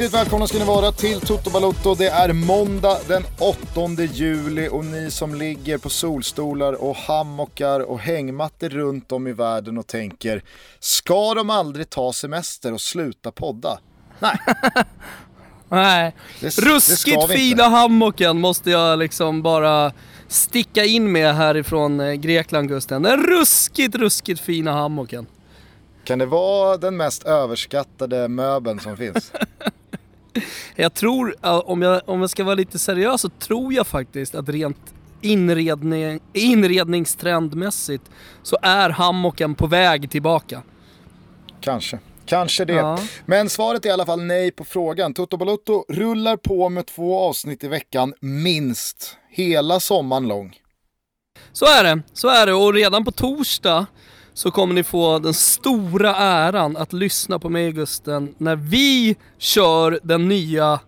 Hjärtligt välkomna ska ni vara till Toto Balotto. Det är måndag den 8 juli och ni som ligger på solstolar och hammockar och hängmattor runt om i världen och tänker ska de aldrig ta semester och sluta podda? Nej. Nej. Det- det Ruskigt vi fina hammocken måste jag liksom bara sticka in med härifrån eh, Grekland Gusten. Den ruskigt, ruskigt fina hammocken. Kan det vara den mest överskattade möbeln som finns? Jag tror, om jag, om jag ska vara lite seriös så tror jag faktiskt att rent inredning, inredningstrendmässigt så är hammocken på väg tillbaka. Kanske. Kanske det. Ja. Men svaret är i alla fall nej på frågan. Toto Balotto rullar på med två avsnitt i veckan, minst. Hela sommaren lång. Så är det, så är det och redan på torsdag så kommer ni få den stora äran att lyssna på mig Gusten när vi kör den nya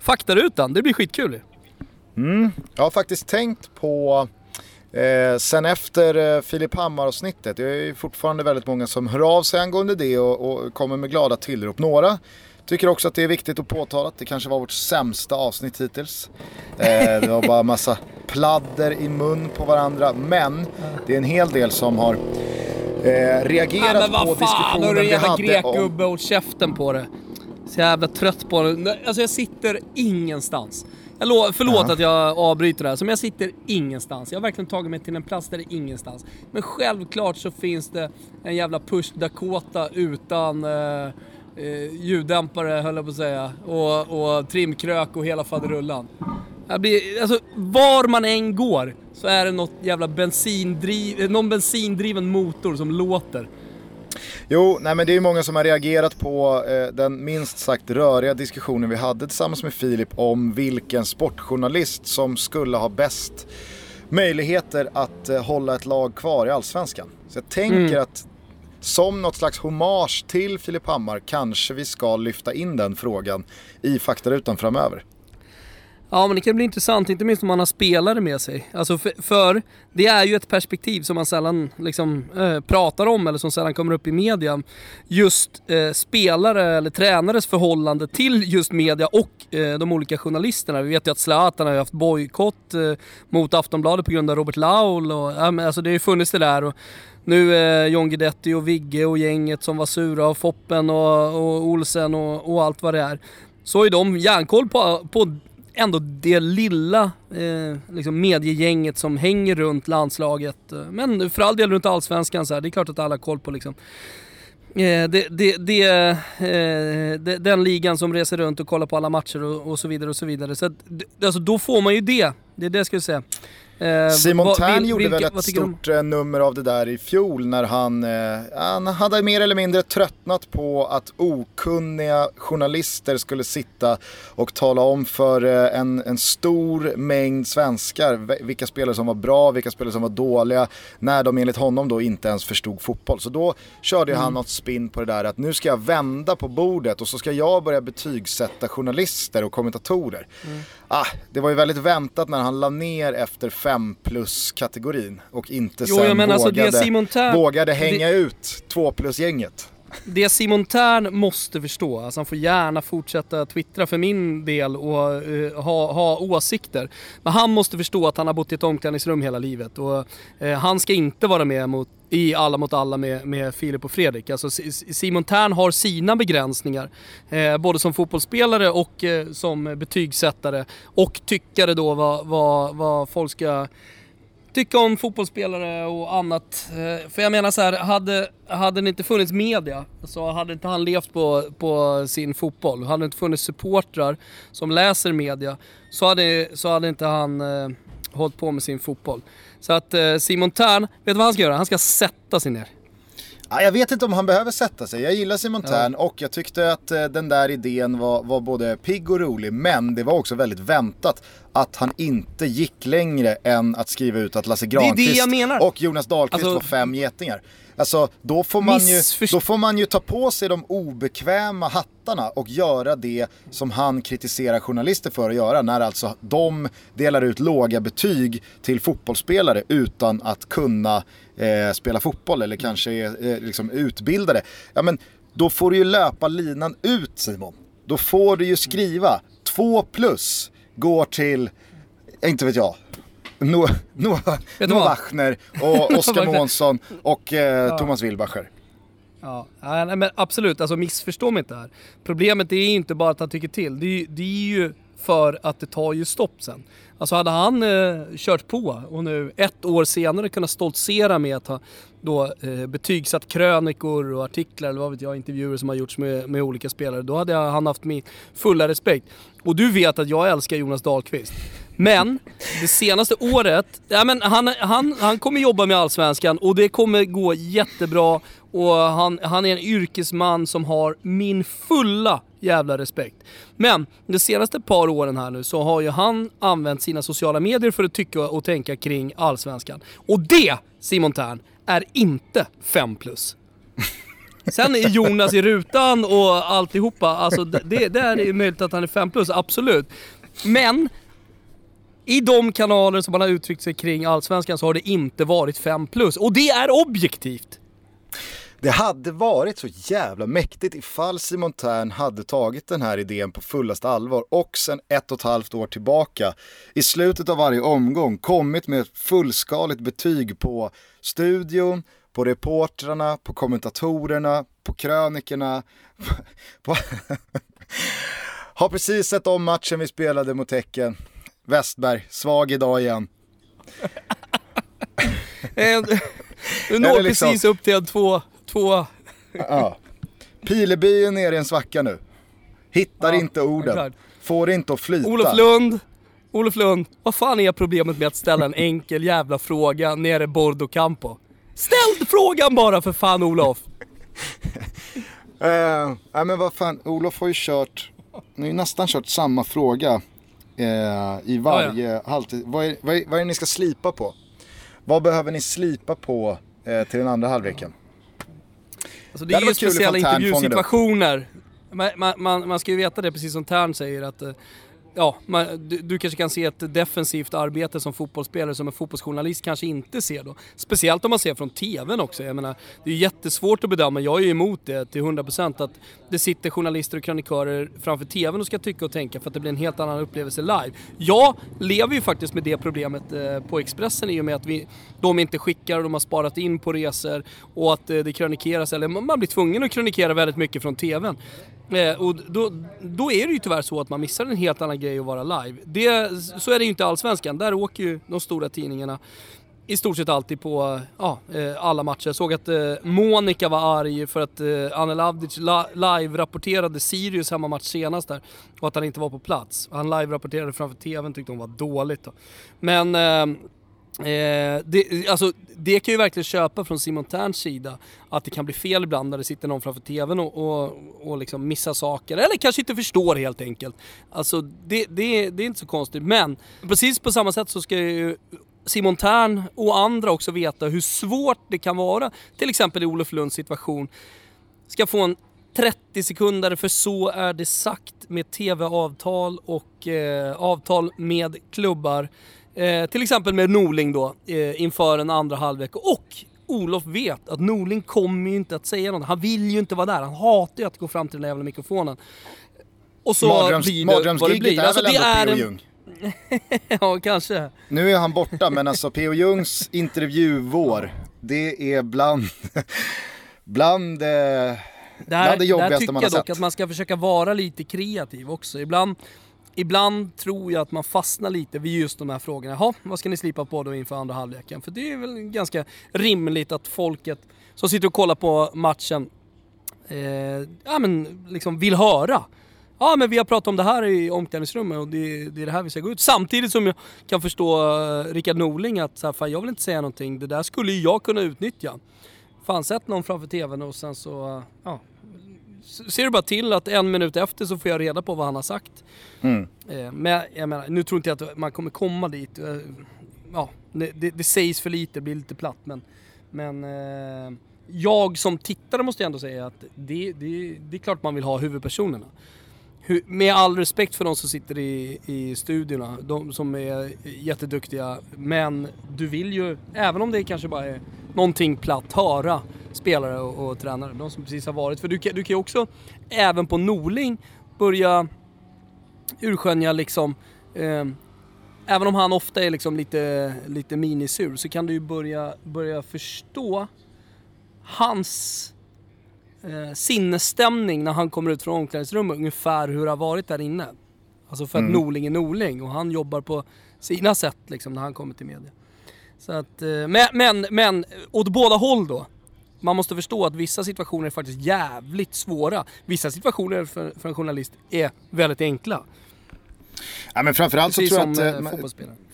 faktarutan. Det blir skitkul mm. Jag har faktiskt tänkt på eh, sen efter eh, Filip Hammar-avsnittet. Det är ju fortfarande väldigt många som hör av sig angående det och, och kommer med glada tillrop. Några tycker också att det är viktigt att påtala att det kanske var vårt sämsta avsnitt hittills. Eh, det var bara massa pladder i mun på varandra. Men det är en hel del som har eh, reagerat på diskussionen du vi hade om... grekgubbe och käften på det. Så jävla trött på det. Alltså jag sitter ingenstans. Jag lo- förlåt Ja. att jag avbryter det här, men jag sitter ingenstans. Jag har verkligen tagit mig till en plats där det är ingenstans. Men självklart så finns det en jävla push Dakota utan eh, eh, ljuddämpare höll jag på att säga. Och, och trimkrök och hela faderullan. Jag blir, alltså, var man än går så är det något jävla bensindriv, någon bensindriven motor som låter. Jo, nej men det är många som har reagerat på eh, den minst sagt röriga diskussionen vi hade tillsammans med Filip om vilken sportjournalist som skulle ha bäst möjligheter att eh, hålla ett lag kvar i Allsvenskan. Så jag tänker att som något slags hommage till Filip Hammar kanske vi ska lyfta in den frågan i faktarutan framöver. Ja men det kan bli intressant, inte minst om man har spelare med sig. Alltså för, för det är ju ett perspektiv som man sällan liksom, eh, pratar om eller som sällan kommer upp i media. Just eh, spelare eller tränares förhållande till just media och eh, de olika journalisterna. Vi vet ju att Zlatan har ju haft bojkott eh, mot Aftonbladet på grund av Robert Laul och alltså det har ju funnits det där. Och, nu eh, John Guidetti och Vigge och gänget som var sura och Foppen och, och Olsen och, och allt vad det är. Så är de järnkoll på, på ändå det lilla eh, liksom mediegänget som hänger runt landslaget. Men för all del runt allsvenskan så här, det är klart att alla har koll på liksom. Eh, det, det, det, eh, det, den ligan som reser runt och kollar på alla matcher och, och så vidare och så vidare. Så att, alltså, då får man ju det. Det är det jag skulle säga. Eh, Simon vad- Tern gjorde vilka- väl ett stort eh, nummer av det där i fjol när han, eh, han hade mer eller mindre tröttnat på att okunniga journalister skulle sitta och tala om för eh, en, en stor mängd svenskar vilka spelare som var bra, vilka spelare som var dåliga, när de enligt honom då inte ens förstod fotboll. Så då körde ju han något spinn på det där att nu ska jag vända på bordet och så ska jag börja betygsätta journalister och kommentatorer. Ah, det var ju väldigt väntat när han la ner efter 5 plus kategorin och inte Jo, sen alltså det vågade, Simon Tern- vågade hänga ut 2 plus gänget. Det Simon Tern måste förstå, alltså han får gärna fortsätta twittra för min del och eh, ha, ha åsikter. Men han måste förstå att han har bott i ett omklädningsrum hela livet och eh, han ska inte vara med mot, i Alla mot alla med, med Filip och Fredrik. Alltså Simon Tern har sina begränsningar, eh, både som fotbollsspelare och eh, som betygsättare och tyckare då vad, vad, vad folk ska tycka om fotbollsspelare och annat. Eh, För jag menar så här, hade, hade det inte funnits media så hade inte han levt på, på sin fotboll. Hade det inte funnits supportrar som läser media så hade, så hade inte han eh, hållit på med sin fotboll. Så att eh, Simon Tern, vet du vad han ska göra? Han ska sätta sig ner. Jag vet inte om han behöver sätta sig. Jag gillar Simon Tern och jag tyckte att eh, den där idén var, var både pigg och rolig. Men det var också väldigt väntat att han inte gick längre än att skriva ut att Lasse Granqvist och Jonas Dahlqvist Alltså- var fem getingar. Alltså då får, man ju, då får man ju ta på sig de obekväma hattarna och göra det som han kritiserar journalister för att göra. När alltså de delar ut låga betyg till fotbollsspelare utan att kunna eh, spela fotboll eller kanske är eh, liksom utbildade. Ja men då får du ju löpa linan ut Simon. då får du ju skriva 2 plus går till, inte vet jag, Noah, Noah, Noah Wachner och Oskar Månsson och eh, ja. Thomas Wilbacher. Ja, nej, men absolut, alltså missförstå mig inte här. Problemet är inte bara att han tycker till, det är, det är ju för att det tar ju stopp sen. Alltså hade han eh, kört på och nu ett år senare kunnat stoltsera med att ha då eh, betygsatt krönikor och artiklar eller vad vet jag, intervjuer som har gjorts med, med olika spelare, då hade han haft min fulla respekt. Och du vet att jag älskar Jonas Dahlqvist. Men det senaste året, ja, men han, han, han kommer jobba med Allsvenskan och det kommer gå jättebra och han, han är en yrkesman som har min fulla jävla respekt. Men de senaste par åren här nu så har ju han använt sina sociala medier för att tycka och tänka kring Allsvenskan. Och det, Simon Tern, är inte 5 plus. Sen är Jonas i rutan och alltihopa, alltså det, det är möjligt att han är 5 plus, absolut. Men i de kanaler som man har uttryckt sig kring Allsvenskan så har det inte varit 5 plus. Och det är objektivt. Det hade varit så jävla mäktigt ifall Simon Tern hade tagit den här idén på fullaste allvar och sen ett och ett halvt år tillbaka i slutet av varje omgång kommit med ett fullskaligt betyg på studion, på reportrarna, på kommentatorerna, på krönikerna. På Har precis sett om matchen vi spelade mot Häcken. Westberg, svag idag igen. du når liksom... precis upp till en två, två... ja. Pileby är nere i en svacka nu. Hittar ja, inte orden. Får inte att flyta. Olof Lund, Olof Lund, vad fan är problemet med att ställa en enkel jävla fråga nere i Bordo Campo? Ställ frågan bara för fan Olof! eh, nej men vad fan, Olof har ju kört, ni har ju nästan kört samma fråga eh, i varje ja, ja. halvtid. Vad är, vad, är, vad är det ni ska slipa på? Vad behöver ni slipa på eh, till den andra halvleken? Alltså det, det är ju speciella intervjusituationer. Man, man, man, ska ju veta det, precis som Tern säger, att eh, ja, man, du, du, kanske kan se ett defensivt arbete som fotbollsspelare som en fotbollsjournalist kanske inte ser då. Speciellt om man ser från TVn också. Jag menar, det är jättesvårt att bedöma, jag är ju emot det till 100% att det sitter journalister och kronikörer framför TVn och ska tycka och tänka för att det blir en helt annan upplevelse live. Jag lever ju faktiskt med det problemet eh, på Expressen i och med att vi, de inte skickar och de har sparat in på resor och att eh, det krönikeras, eller man blir tvungen att krönikera väldigt mycket från TVn. Eh, och då, då är det ju tyvärr så att man missar en helt annan grej att vara live. Det, så är det ju inte i Allsvenskan. Där åker ju de stora tidningarna i stort sett alltid på ja, eh, alla matcher. Jag såg att eh, Monica var arg för att eh, Anel Avdic live-rapporterade Sirius hemmamatch senast där och att han inte var på plats. Han live-rapporterade framför TVn tyckte hon var dåligt då. Men eh, Eh, det, alltså, det kan ju verkligen köpa från Simon Terns sida, att det kan bli fel ibland när det sitter någon framför TVn och, och, och liksom missar saker, eller kanske inte förstår helt enkelt. Alltså det, det, det är inte så konstigt, men precis på samma sätt så ska ju Simon Tern och andra också veta hur svårt det kan vara, till exempel i Olof Lunds situation, ska få en 30 sekunder för så är det sagt med TV-avtal och eh, avtal med klubbar Eh, till exempel med Norling då, eh, inför en andra halvlek. Och Olof vet att Norling kommer ju inte att säga något. Han vill ju inte vara där. Han hatar ju att gå fram till den där jävla mikrofonen. Och så Mardröms, blir det vad det blir. är alltså, väl ändå P.O. Ja, kanske. Nu är han borta, men alltså P.O. Jungs intervjuvår, det är bland, bland, eh, det här, bland det jobbigaste man har sett. Där tycker jag dock att man ska försöka vara lite kreativ också. Ibland ibland tror jag att man fastnar lite vid just de här frågorna. Jaha, vad ska ni slipa på då inför andra halvleken? För det är väl ganska rimligt att folket som sitter och kollar på matchen eh, ja, men liksom vill höra. Ja men vi har pratat om det här i omklädningsrummet och det, det, är det här vi ska gå ut. Samtidigt som jag kan förstå eh, Rickard Norling att så här, fan, jag vill inte säga någonting, det där skulle jag kunna utnyttja. Fan sätt någon framför TVn och sen så, eh, ja, ser du bara till att en minut efter så får jag reda på vad han har sagt. Mm. Eh, men jag menar, nu tror inte jag att man kommer komma dit. Eh, ja, det, det, sägs för lite, det blir lite platt men... Men eh, jag som tittare måste ändå säga att det, det, det är klart man vill ha huvudpersonerna. Med all respekt för de som sitter i, i studiorna, de som är jätteduktiga. Men du vill ju, även om det kanske bara är någonting platt, höra spelare och, och tränare. De som precis har varit. För du, du kan ju också, även på Norling, börja urskönja liksom, eh, även om han ofta är liksom lite, lite minisur, så kan du ju börja, börja förstå hans eh, sinnesstämning när han kommer ut från omklädningsrummet, ungefär hur det har varit där inne. Alltså för att mm. Norling är Norling och han jobbar på sina sätt liksom när han kommer till media. Så att, eh, men, men, men åt båda håll då. Man måste förstå att vissa situationer är faktiskt jävligt svåra. Vissa situationer för, för en journalist är väldigt enkla. Ja, men framförallt, så tror jag att, eh,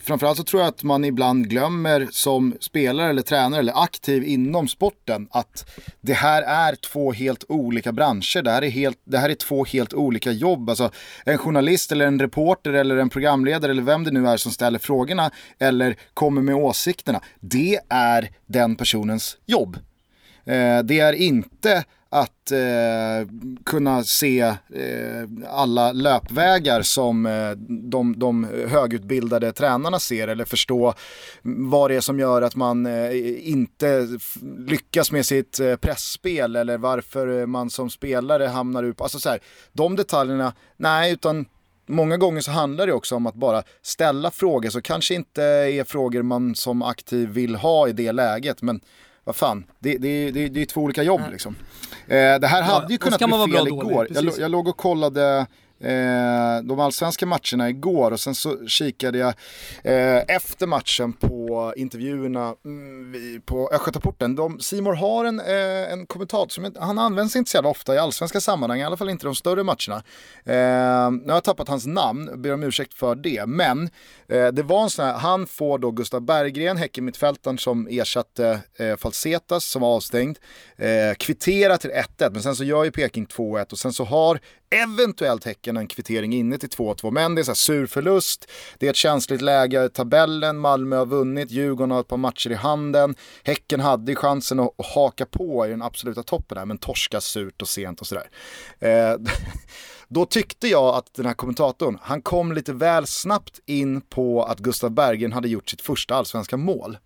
framförallt så tror jag att man ibland glömmer som spelare eller tränare eller aktiv inom sporten att det här är två helt olika branscher. Det här är, helt, det här är två helt olika jobb. Alltså, en journalist eller en reporter eller en programledare eller vem det nu är som ställer frågorna eller kommer med åsikterna. Det är den personens jobb. Eh, det är inte att eh, kunna se eh, alla löpvägar som eh, de, de högutbildade tränarna ser eller förstå vad det är som gör att man eh, inte lyckas med sitt eh, pressspel eller varför man som spelare hamnar upp. Alltså så här, de detaljerna, nej utan Många gånger så handlar det också om att bara ställa frågor så kanske inte är frågor man som aktiv vill ha i det läget men vad fan, det, det, det, det är två olika jobb liksom. Eh, det här hade ju kunnat bli fel igår. Jag, jag låg och kollade eh, de allsvenska matcherna igår och sen så kikade jag eh, efter matchen på intervjuerna mm, på Östgötaporten. Simor har en, eh, en kommentator som han används inte så jävla ofta i allsvenska sammanhang, i alla fall inte de större matcherna. Eh, nu har jag tappat hans namn, ber om ursäkt för det, men eh, det var en sån här, han får då Gustav Berggren, Häckenmittfältaren som ersatte eh, Falsetas som var avstängd, eh, kvittera till 1-1, men sen så gör ju Peking 2-1 och sen så har eventuellt Häcken en kvittering inne till 2-2. Men det är så här sur förlust, det är ett känsligt läge i tabellen, Malmö har vunnit, Djurgården har ett par matcher i handen. Häcken hade ju chansen att, att haka på i den absoluta toppen där, men torska surt och sent och sådär. Eh, då tyckte jag att den här kommentatorn, han kom lite väl snabbt in på att Gustav Bergen hade gjort sitt första allsvenska mål.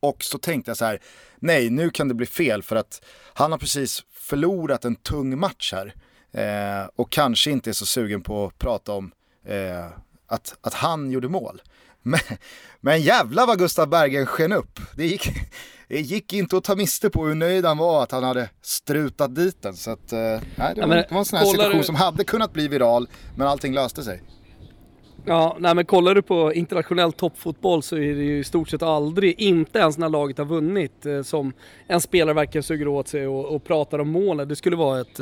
Och så tänkte jag så här, nej nu kan det bli fel för att han har precis förlorat en tung match här. Eh, och kanske inte är så sugen på att prata om eh, att, att han gjorde mål. Men, men jävla vad Gustav Bergen sken upp. Det gick, det gick inte att ta miste på hur nöjd han var att han hade strutat dit den. Så att, eh, nej, det, var, det var en sån här situation du... som hade kunnat bli viral, men allting löste sig. Ja, nej men kollar du på internationell toppfotboll så är det ju i stort sett aldrig, inte ens när laget har vunnit, eh, som en spelare verkligen suger åt sig och, och pratar om målet. Det skulle vara ett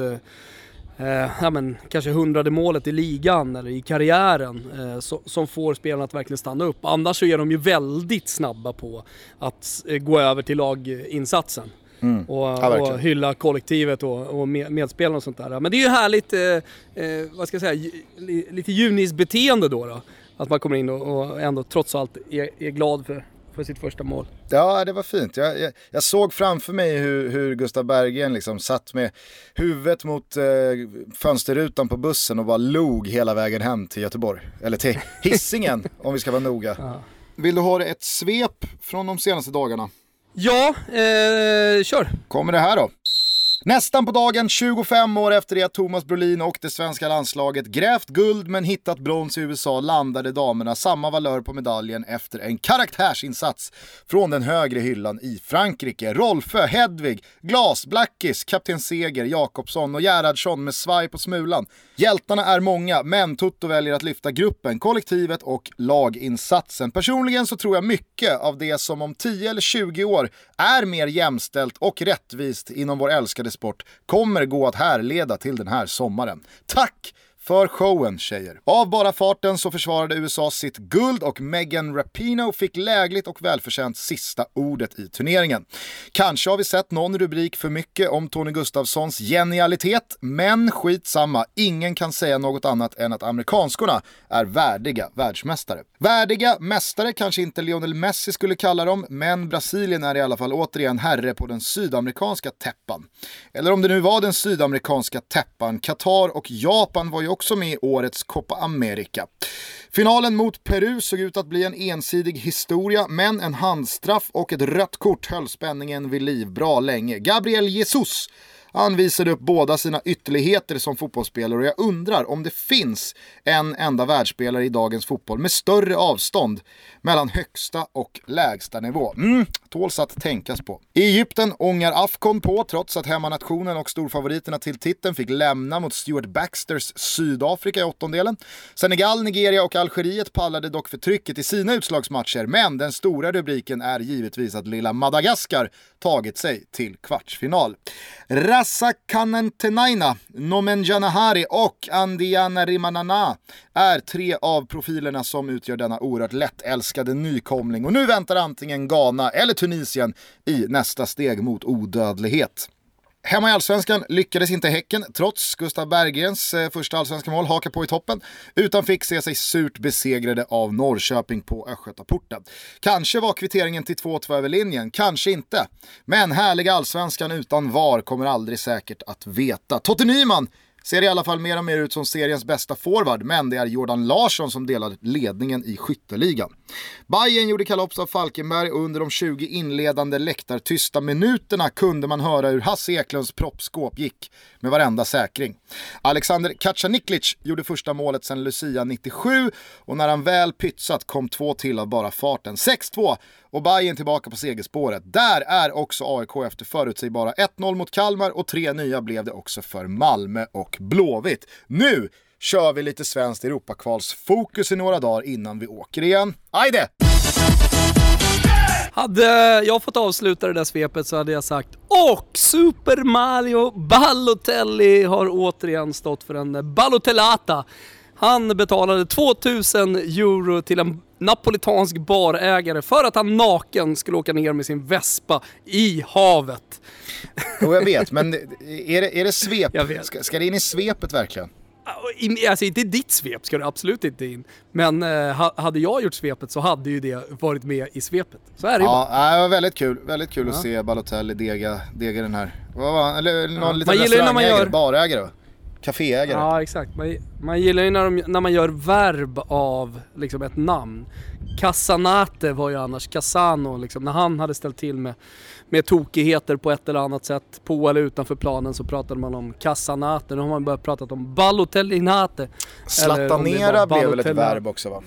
eh, ja, men, kanske hundrade målet i ligan eller i karriären eh, so som får spelarna att verkligen stanna upp. Annars så är de ju väldigt snabba på att eh, gå över till laginsatsen. Mm. Och, ja, och, hylla kollektivet och, och medspelarna och sånt där. Men det är ju härligt, eh, eh, vad ska jag säga, lite junisbeteende då, då. Att man kommer in och, och ändå trots allt är, är glad för, för sitt första mål. Ja, det var fint. Jag, jag, jag såg framför mig hur, hur Gustav Berggren liksom satt med huvudet mot eh, fönsterrutan på bussen och bara log hela vägen hem till Göteborg. Eller till hissingen om vi ska vara noga. Ja. Vill du ha ett svep från de senaste dagarna? Ja, eh, kör. Kommer det här då. Nästan på dagen 25 år efter det att Thomas Brolin och det svenska landslaget grävt guld men hittat brons i USA landade damerna samma valör på medaljen efter en karaktärsinsats från den högre hyllan i Frankrike. Rolfö, Hedvig, Glas, Blackis, Kapten Seger, Jakobsson och Gerhardsson med svaj på smulan. Hjältarna är många, men Toto väljer att lyfta gruppen, kollektivet och laginsatsen. Personligen så tror jag mycket av det som om 10 eller 20 år är mer jämställt och rättvist inom vår älskade sport kommer gå att härleda till den här sommaren. Tack för showen tjejer. Av bara farten så försvarade USA sitt guld och Megan Rapinoe fick lägligt och välförtjänt sista ordet i turneringen. Kanske har vi sett någon rubrik för mycket om Tony Gustafssons genialitet, men skitsamma, ingen kan säga något annat än att amerikanskorna är värdiga världsmästare. Värdiga mästare kanske inte Lionel Messi skulle kalla dem, men Brasilien är i alla fall återigen herre på den sydamerikanska täppan. Eller om det nu var den sydamerikanska täppan, Qatar och Japan var ju också också med i årets Copa America. Finalen mot Peru såg ut att bli en ensidig historia, men en handstraff och ett rött kort höll spänningen vid liv bra länge. Gabriel Jesus han visade upp båda sina ytterligheter som fotbollsspelare och jag undrar om det finns en enda världsspelare i dagens fotboll med större avstånd mellan högsta och lägsta nivå. Mm, tåls att tänkas på. I Egypten ångar Afcon på trots att hemmanationen och storfavoriterna till titeln fick lämna mot Stuart Baxters Sydafrika i åttondelen. Senegal, Nigeria och Algeriet pallade dock för trycket i sina utslagsmatcher men den stora rubriken är givetvis att lilla Madagaskar tagit sig till kvartsfinal. Rassa Kanentenaina, Nomen Janahari och Andiana Rimanana är tre av profilerna som utgör denna oerhört lättälskade nykomling och nu väntar antingen Ghana eller Tunisien i nästa steg mot odödlighet. Hemma i Allsvenskan lyckades inte Häcken, trots Gustav Berggrens eh, första allsvenska mål, haka på i toppen, utan fick se sig surt besegrade av Norrköping på Östgötaporten. Kanske var kvitteringen till 2-2 över linjen, kanske inte. Men härliga Allsvenskan utan VAR kommer aldrig säkert att veta. Totte Nyman Ser i alla fall mer och mer ut som seriens bästa forward, men det är Jordan Larsson som delar ledningen i skytteligan. Bayern gjorde kalops av Falkenberg och under de 20 inledande läktartysta minuterna kunde man höra hur Hasse Eklunds proppskåp gick med varenda säkring. Alexander Kacaniklic gjorde första målet sedan Lucia 97 och när han väl pytsat kom två till av bara farten. 6-2 och Bayern tillbaka på segerspåret. Där är också AIK efter förutsägbara 1-0 mot Kalmar och tre nya blev det också för Malmö och Blåvitt. Nu kör vi lite svenskt Europakvalsfokus i några dagar innan vi åker igen. Ajde! Hade jag fått avsluta det där svepet så hade jag sagt och Super Mario Balotelli har återigen stått för en Balotellata. Han betalade 2000 euro till en napolitansk barägare för att han naken skulle åka ner med sin Vespa i havet. Jo jag vet, men är det, är det svep? Ska, ska det in i svepet verkligen? Alltså inte ditt svep ska du absolut inte in. Men eh, hade jag gjort svepet så hade ju det varit med i svepet. Så är det ja, ju bara. det var väldigt kul. Väldigt kul ja. att se Balotelli dega, dega den här. Vad var Eller någon ja. liten restaurangägare, gör... barägare Caféägare. Ja exakt. Man, man gillar ju när, de, när man gör verb av liksom ett namn. Casanate var ju annars Casano liksom. När han hade ställt till med med tokigheter på ett eller annat sätt på eller utanför planen så pratade man om Casanate. Nu har man börjat prata om Balotellinate. Slattanera blev väl ett verb också va?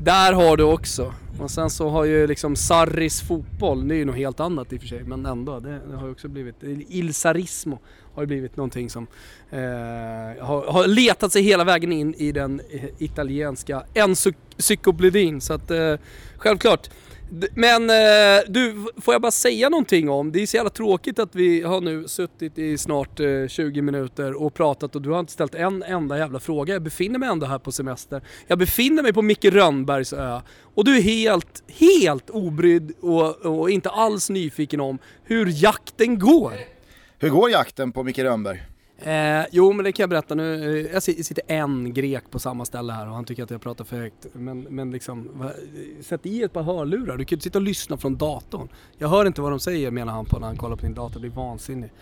Där har du också. Och sen så har ju liksom Sarris fotboll, det är ju något helt annat i och för sig, men ändå. Det, det har ju också blivit, Ilsarismo har ju blivit någonting som eh, har, har, letat sig hela vägen in i den eh, italienska encyklopedin. Så att eh, självklart, men eh, du, får jag bara säga någonting om, det är så jävla tråkigt att vi har nu suttit i snart eh, 20 minuter och pratat och du har inte ställt en enda jävla fråga. Jag befinner mig ändå här på semester. Jag befinner mig på Micke Rönnbergs ö och du är helt, helt obrydd och, och inte alls nyfiken om hur jakten går. Hur går jakten på Micke Rönnberg? Eh, jo men det kan jag berätta nu. Eh, jag sitter en grek på samma ställe här och han tycker att jag pratar för högt. Men, men liksom, sätt i ett par hörlurar. Du kan ju inte sitta och lyssna från datorn. Jag hör inte vad de säger menar han på när han kollar på din dator. Det är vansinnigt.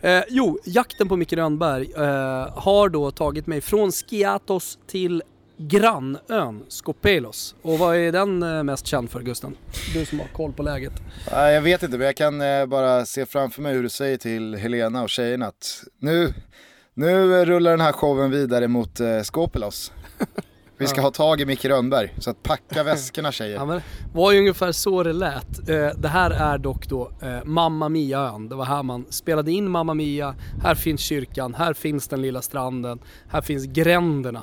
Eh, jo, jakten på Micke Rönnberg eh, har då tagit mig från Skiatos till grannön Skopelos. Och vad är den eh, mest känd för Gusten? Du som har koll på läget. Jag vet inte men jag kan eh, bara se framför mig hur du säger till Helena och tjejerna att nu, nu rullar den här showen vidare mot eh, Skopelos. Vi ska ha tag i Micke Rönnberg, så att packa väskorna tjejer. Ja, men var ju ungefär så det lät. Det här är dock då Mamma Mia-ön. Det var här man spelade in Mamma Mia. Här finns kyrkan, här finns den lilla stranden, här finns gränderna.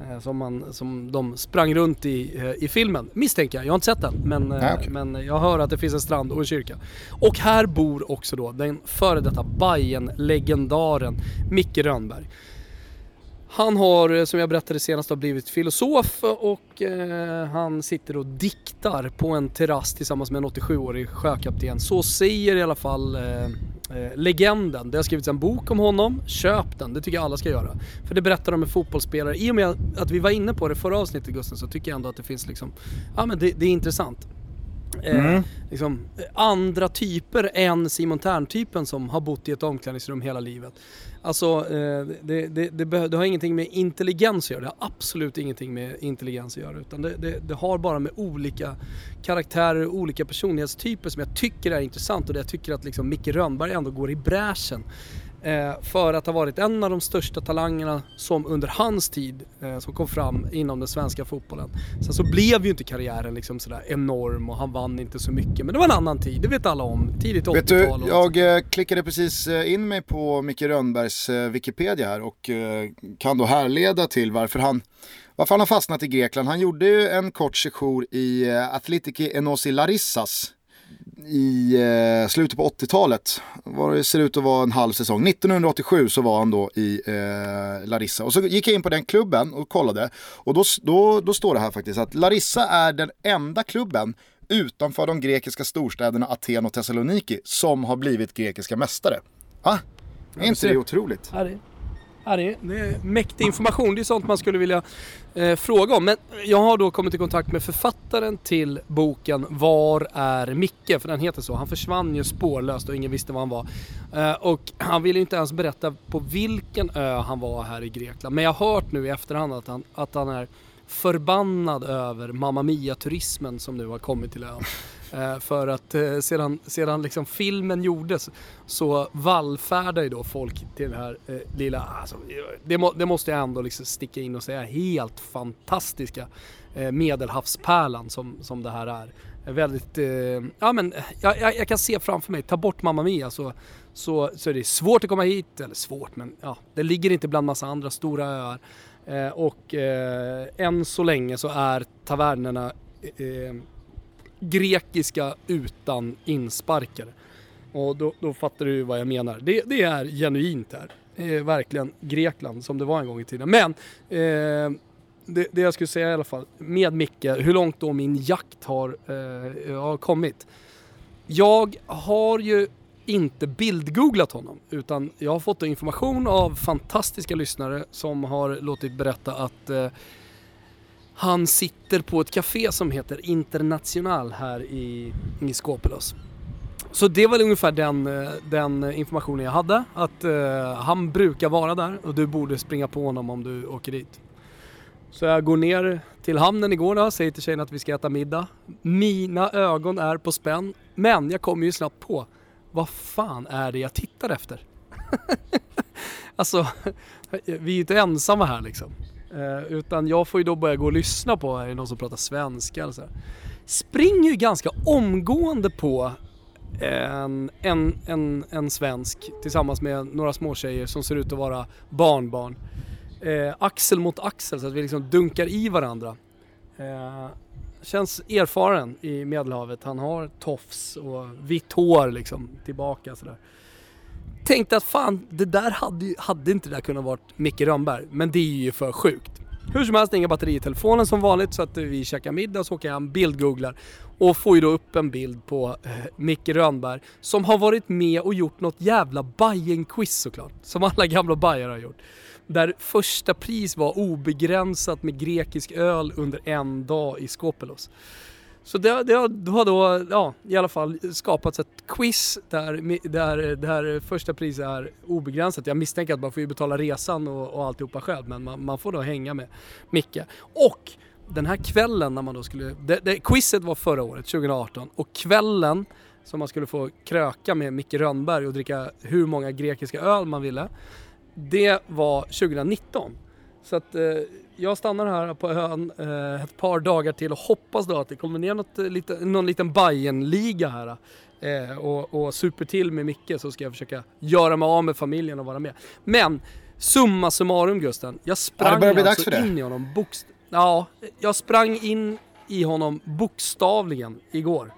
Eh, som, man, som de sprang runt i, eh, i filmen, misstänker jag. Jag har inte sett den, men, Nej, okay. men jag hör att det finns en strand och en kyrka. Och här bor också då den före detta bayern legendaren Micke Rönnberg. Han har, som jag berättade senast, blivit filosof och eh, han sitter och diktar på en terrass tillsammans med en 87-årig sjökapten. Så säger i alla fall eh, eh, legenden. Det har skrivits en bok om honom, köp den, det tycker jag alla ska göra. För det berättar om en fotbollsspelare. I och med att vi var inne på det förra avsnittet Gusten så tycker jag ändå att det finns liksom, ja men det, det är intressant. Eh, liksom, andra typer än Simon Tern-typen som har bott i ett omklädningsrum hela livet. Alltså, eh, det, det, det, det, har ingenting med intelligens att göra. Det har absolut ingenting med intelligens att göra. Utan det, har bara med olika karaktärer och olika personlighetstyper som jag tycker är intressant och det jag tycker att liksom Micke Rönnberg ändå går i bräschen. Eh, för att ha varit en av de största talangerna som under hans tid eh, som kom fram inom den svenska fotbollen. Sen så blev ju inte karriären liksom sådär enorm och han vann inte så mycket. Men det var en annan tid, det vet alla om. Tidigt 80-tal. Vet du, jag eh, klickade precis in mig på Micke Rönnbergs Wikipedia här och kan då härleda till varför han varför han har fastnat i Grekland. Han gjorde ju en kort sejour i Athletiki Enosi Larissas i eh, slutet på 80-talet. Det ser ut att vara en halv säsong. 1987 så var han då i eh, Larissa. Och så gick jag in på den klubben och kollade. Och då, då, då står det här faktiskt att Larissa är den enda klubben utanför de grekiska storstäderna Aten och Thessaloniki som har blivit grekiska mästare. Ah, är inte det otroligt? Ja, det Ja, det, är, det är mäktig information. Det är sånt man skulle vilja eh, fråga om. Men jag har då kommit i kontakt med författaren till boken Var är Micke? För den heter så. Han försvann ju spårlöst och ingen visste var han var. Eh, och han ville ju inte ens berätta på vilken ö han var här i Grekland. Men jag har hört nu i efterhand att han, att han är förbannad över Mamma Mia-turismen som nu har kommit till ön. Eh, för att eh, sedan, sedan liksom filmen gjordes så vallfärdar ju då folk till den här eh, lilla, alltså, det, må, det, måste jag ändå liksom sticka in och säga, helt fantastiska eh, medelhavspärlan som, som det här är. Väldigt, eh, ja men jag, jag, jag, kan se framför mig, ta bort Mamma Mia så, så, så är det svårt att komma hit, eller svårt men ja, det ligger inte bland massa andra stora öar. Eh, och eh, än så länge så är tavernerna eh, eh grekiska utan insparkare. Och då, då fattar du vad jag menar. Det, det är genuint här. Eh, verkligen Grekland som det var en gång i tiden. Men eh, det, det, jag skulle säga i alla fall med Micke, hur långt då min jakt har, eh, har kommit. Jag har ju inte bildgooglat honom utan jag har fått information av fantastiska lyssnare som har låtit berätta att eh, han sitter på ett café som heter International här i, i Skåpelos. Så det var ungefär den, eh, den informationen jag hade. Att uh, han brukar vara där och du borde springa på honom om du åker dit. Så jag går ner till hamnen igår då, säger till tjejen att vi ska äta middag. Mina ögon är på spänn, men jag kommer ju snabbt på vad fan är det jag tittar efter? alltså, vi är ju inte ensamma här liksom. Eh, utan jag får ju då börja gå och lyssna på, är det någon som pratar svenska eller så här. Springer ju ganska omgående på en, en, en, en svensk tillsammans med några småtjejer som ser ut att vara barnbarn. Eh, axel mot axel så att vi liksom dunkar i varandra. Eh, känns erfaren i Medelhavet. Han har tofs och vitt hår liksom tillbaka sådär. Tänkte att fan, det där hade, hade inte det där kunnat vara Micke Rönnberg. Men det är ju för sjukt. Hur som helst, inga batteri i telefonen som vanligt så att eh, vi käkar middag så åker jag hem, bildgooglar och får ju då upp en bild på eh, Micke Rönnberg som har varit med och gjort något jävla bajen quiz såklart. Som alla gamla bajare har gjort. Där första pris var obegränsat med grekisk öl under en dag i Skopelos. Så det, det, har då, ja, i alla fall skapats ett quiz där, där, där första priset är obegränsat. Jag misstänker att man får ju betala resan och, och alltihopa själv, men man, man får då hänga med Micke. Och den här kvällen när man då skulle, det, det, quizet var förra året, 2018, och kvällen som man skulle få kröka med Micke Rönnberg och dricka hur många grekiska öl man ville, det var 2019. Så att eh, jag stannar här på ön eh, ett par dagar till och hoppas då att det kommer ner något, eh, lite, någon liten Bayern-liga här. Eh, och, och super till med Micke så ska jag försöka göra mig av med familjen och vara med. Men summa summarum Gusten, jag sprang ja, alltså in i honom bokst Ja, jag sprang in i honom bokstavligen igår.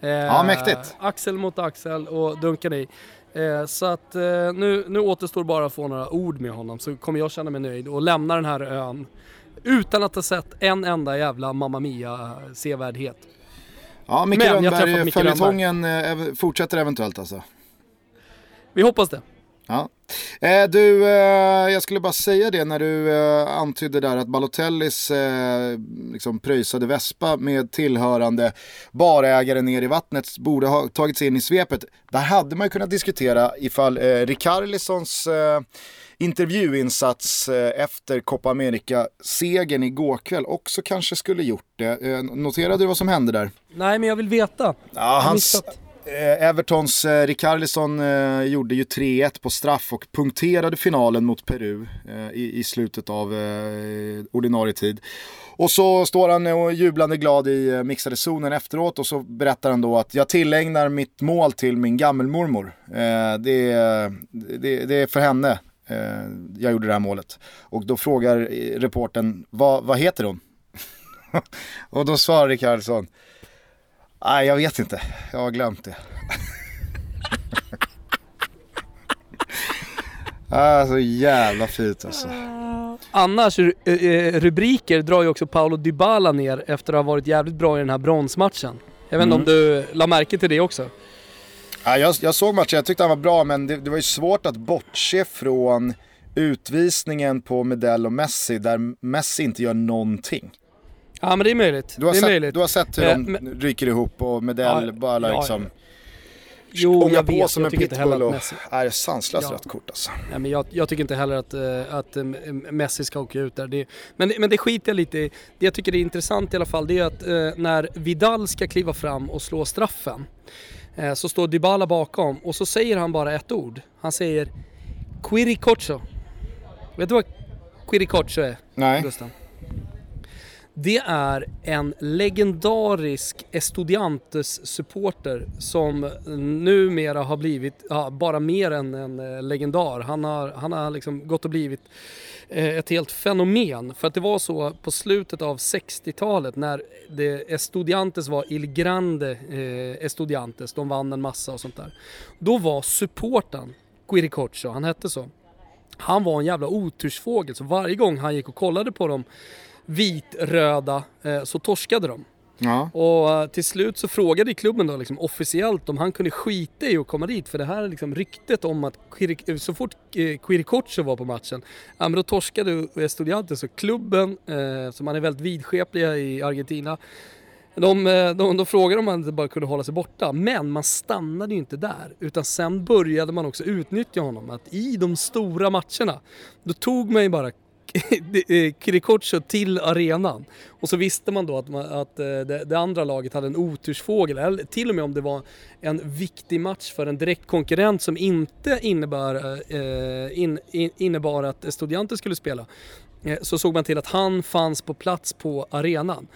Eh, ja, mäktigt. Axel mot axel och dunkade i. Eh, så att eh, nu, nu återstår bara att få några ord med honom så kommer jag känna mig nöjd och lämna den här ön utan att ha sett en enda jävla Mamma Mia-sevärdhet. Ja, Micke Rönnberg, följetongen eh, fortsätter eventuellt alltså? Vi hoppas det. Ja. Eh, du, eh, jag skulle bara säga det när du eh, antydde där att Balotellis eh, liksom pröjsade Vespa med tillhörande barägare ner i vattnet borde ha tagits in i svepet. Där hade man ju kunnat diskutera ifall eh, Rikarlisons eh, intervjuinsats eh, efter Copa America-segern igår kväll också kanske skulle gjort det. Eh, noterade du vad som hände där? Nej, men jag vill veta. Ja, hans, eh, Eh, Evertons eh, Rickarlison eh, gjorde ju 3-1 på straff och punkterade finalen mot Peru eh, i, i, slutet av eh, ordinarie tid. Och så står han och jublande glad i eh, mixade zonen efteråt och så berättar han då att jag tillägnar mitt mål till min gammelmormor. Eh, det, det, det är för henne eh, jag gjorde det här målet. Och då frågar eh, reporten vad, vad heter hon? och då svarar Rikardsson, nej jag vet inte, jag har glömt det. ah, så jävla fint alltså. Annars, eh, eh, rubriker drar ju också Paolo Dybala ner efter att ha varit jävligt bra i den här bronsmatchen. Jag vet inte mm. om du la märke till det också? Ja, jag, jag såg matchen, jag tyckte han var bra men det, det var ju svårt att bortse från utvisningen på Medell och Messi där Messi inte gör någonting. Ja men det är möjligt. Du har, det är sett, möjligt. Du har sett hur eh, de men... ryker ihop och Medell ja, bara liksom ja, Jo, jag vet. Som jag inte heller att Messi... är sanslöst ja. rött kort alltså. Nej, men jag, jag, tycker inte heller att, uh, att uh, Messi ska åka ut där. Det, men, men det skiter jag lite i. Det jag tycker är intressant i alla fall det är att när Vidal ska kliva fram och slå straffen Eh, så står Dybala bakom och så säger han bara ett ord. Han säger Quiricocho. Vet du vad Quiricocho är? Nej. Gustav? Det är en legendarisk Estudiantes-supporter som numera har blivit, ja, bara mer än en eh, legendar. Han har, han har liksom gått och blivit eh, ett helt fenomen. För att det var så på slutet av 60-talet när det Estudiantes var Il Grande eh, Estudiantes, de vann en massa och sånt där. Då var supporten Quiricocho, han hette så. Han var en jävla otursfågel så varje gång han gick och kollade på dem vitröda eh, så torskade de. Ja. Och eh, till slut så frågade klubben då liksom officiellt om han kunde skita i att komma dit för det här liksom ryktet om att så fort eh, Quiricocho var på matchen, ja men då torskade Estudiantes så klubben, eh, som man är väldigt vidskepliga i Argentina, de, de, de frågade om han inte bara kunde hålla sig borta, men man stannade ju inte där. Utan sen började man också utnyttja honom. Att i de stora matcherna, då tog man ju bara Kirikocho eh, till arenan. Och så visste man då att, man, att eh, det, det, andra laget hade en otursfågel, eller till och med om det var en viktig match för en direkt konkurrent som inte innebär, eh, in, in, innebar att Estudiantes skulle spela. Eh, så såg man till att han fanns på plats på arenan.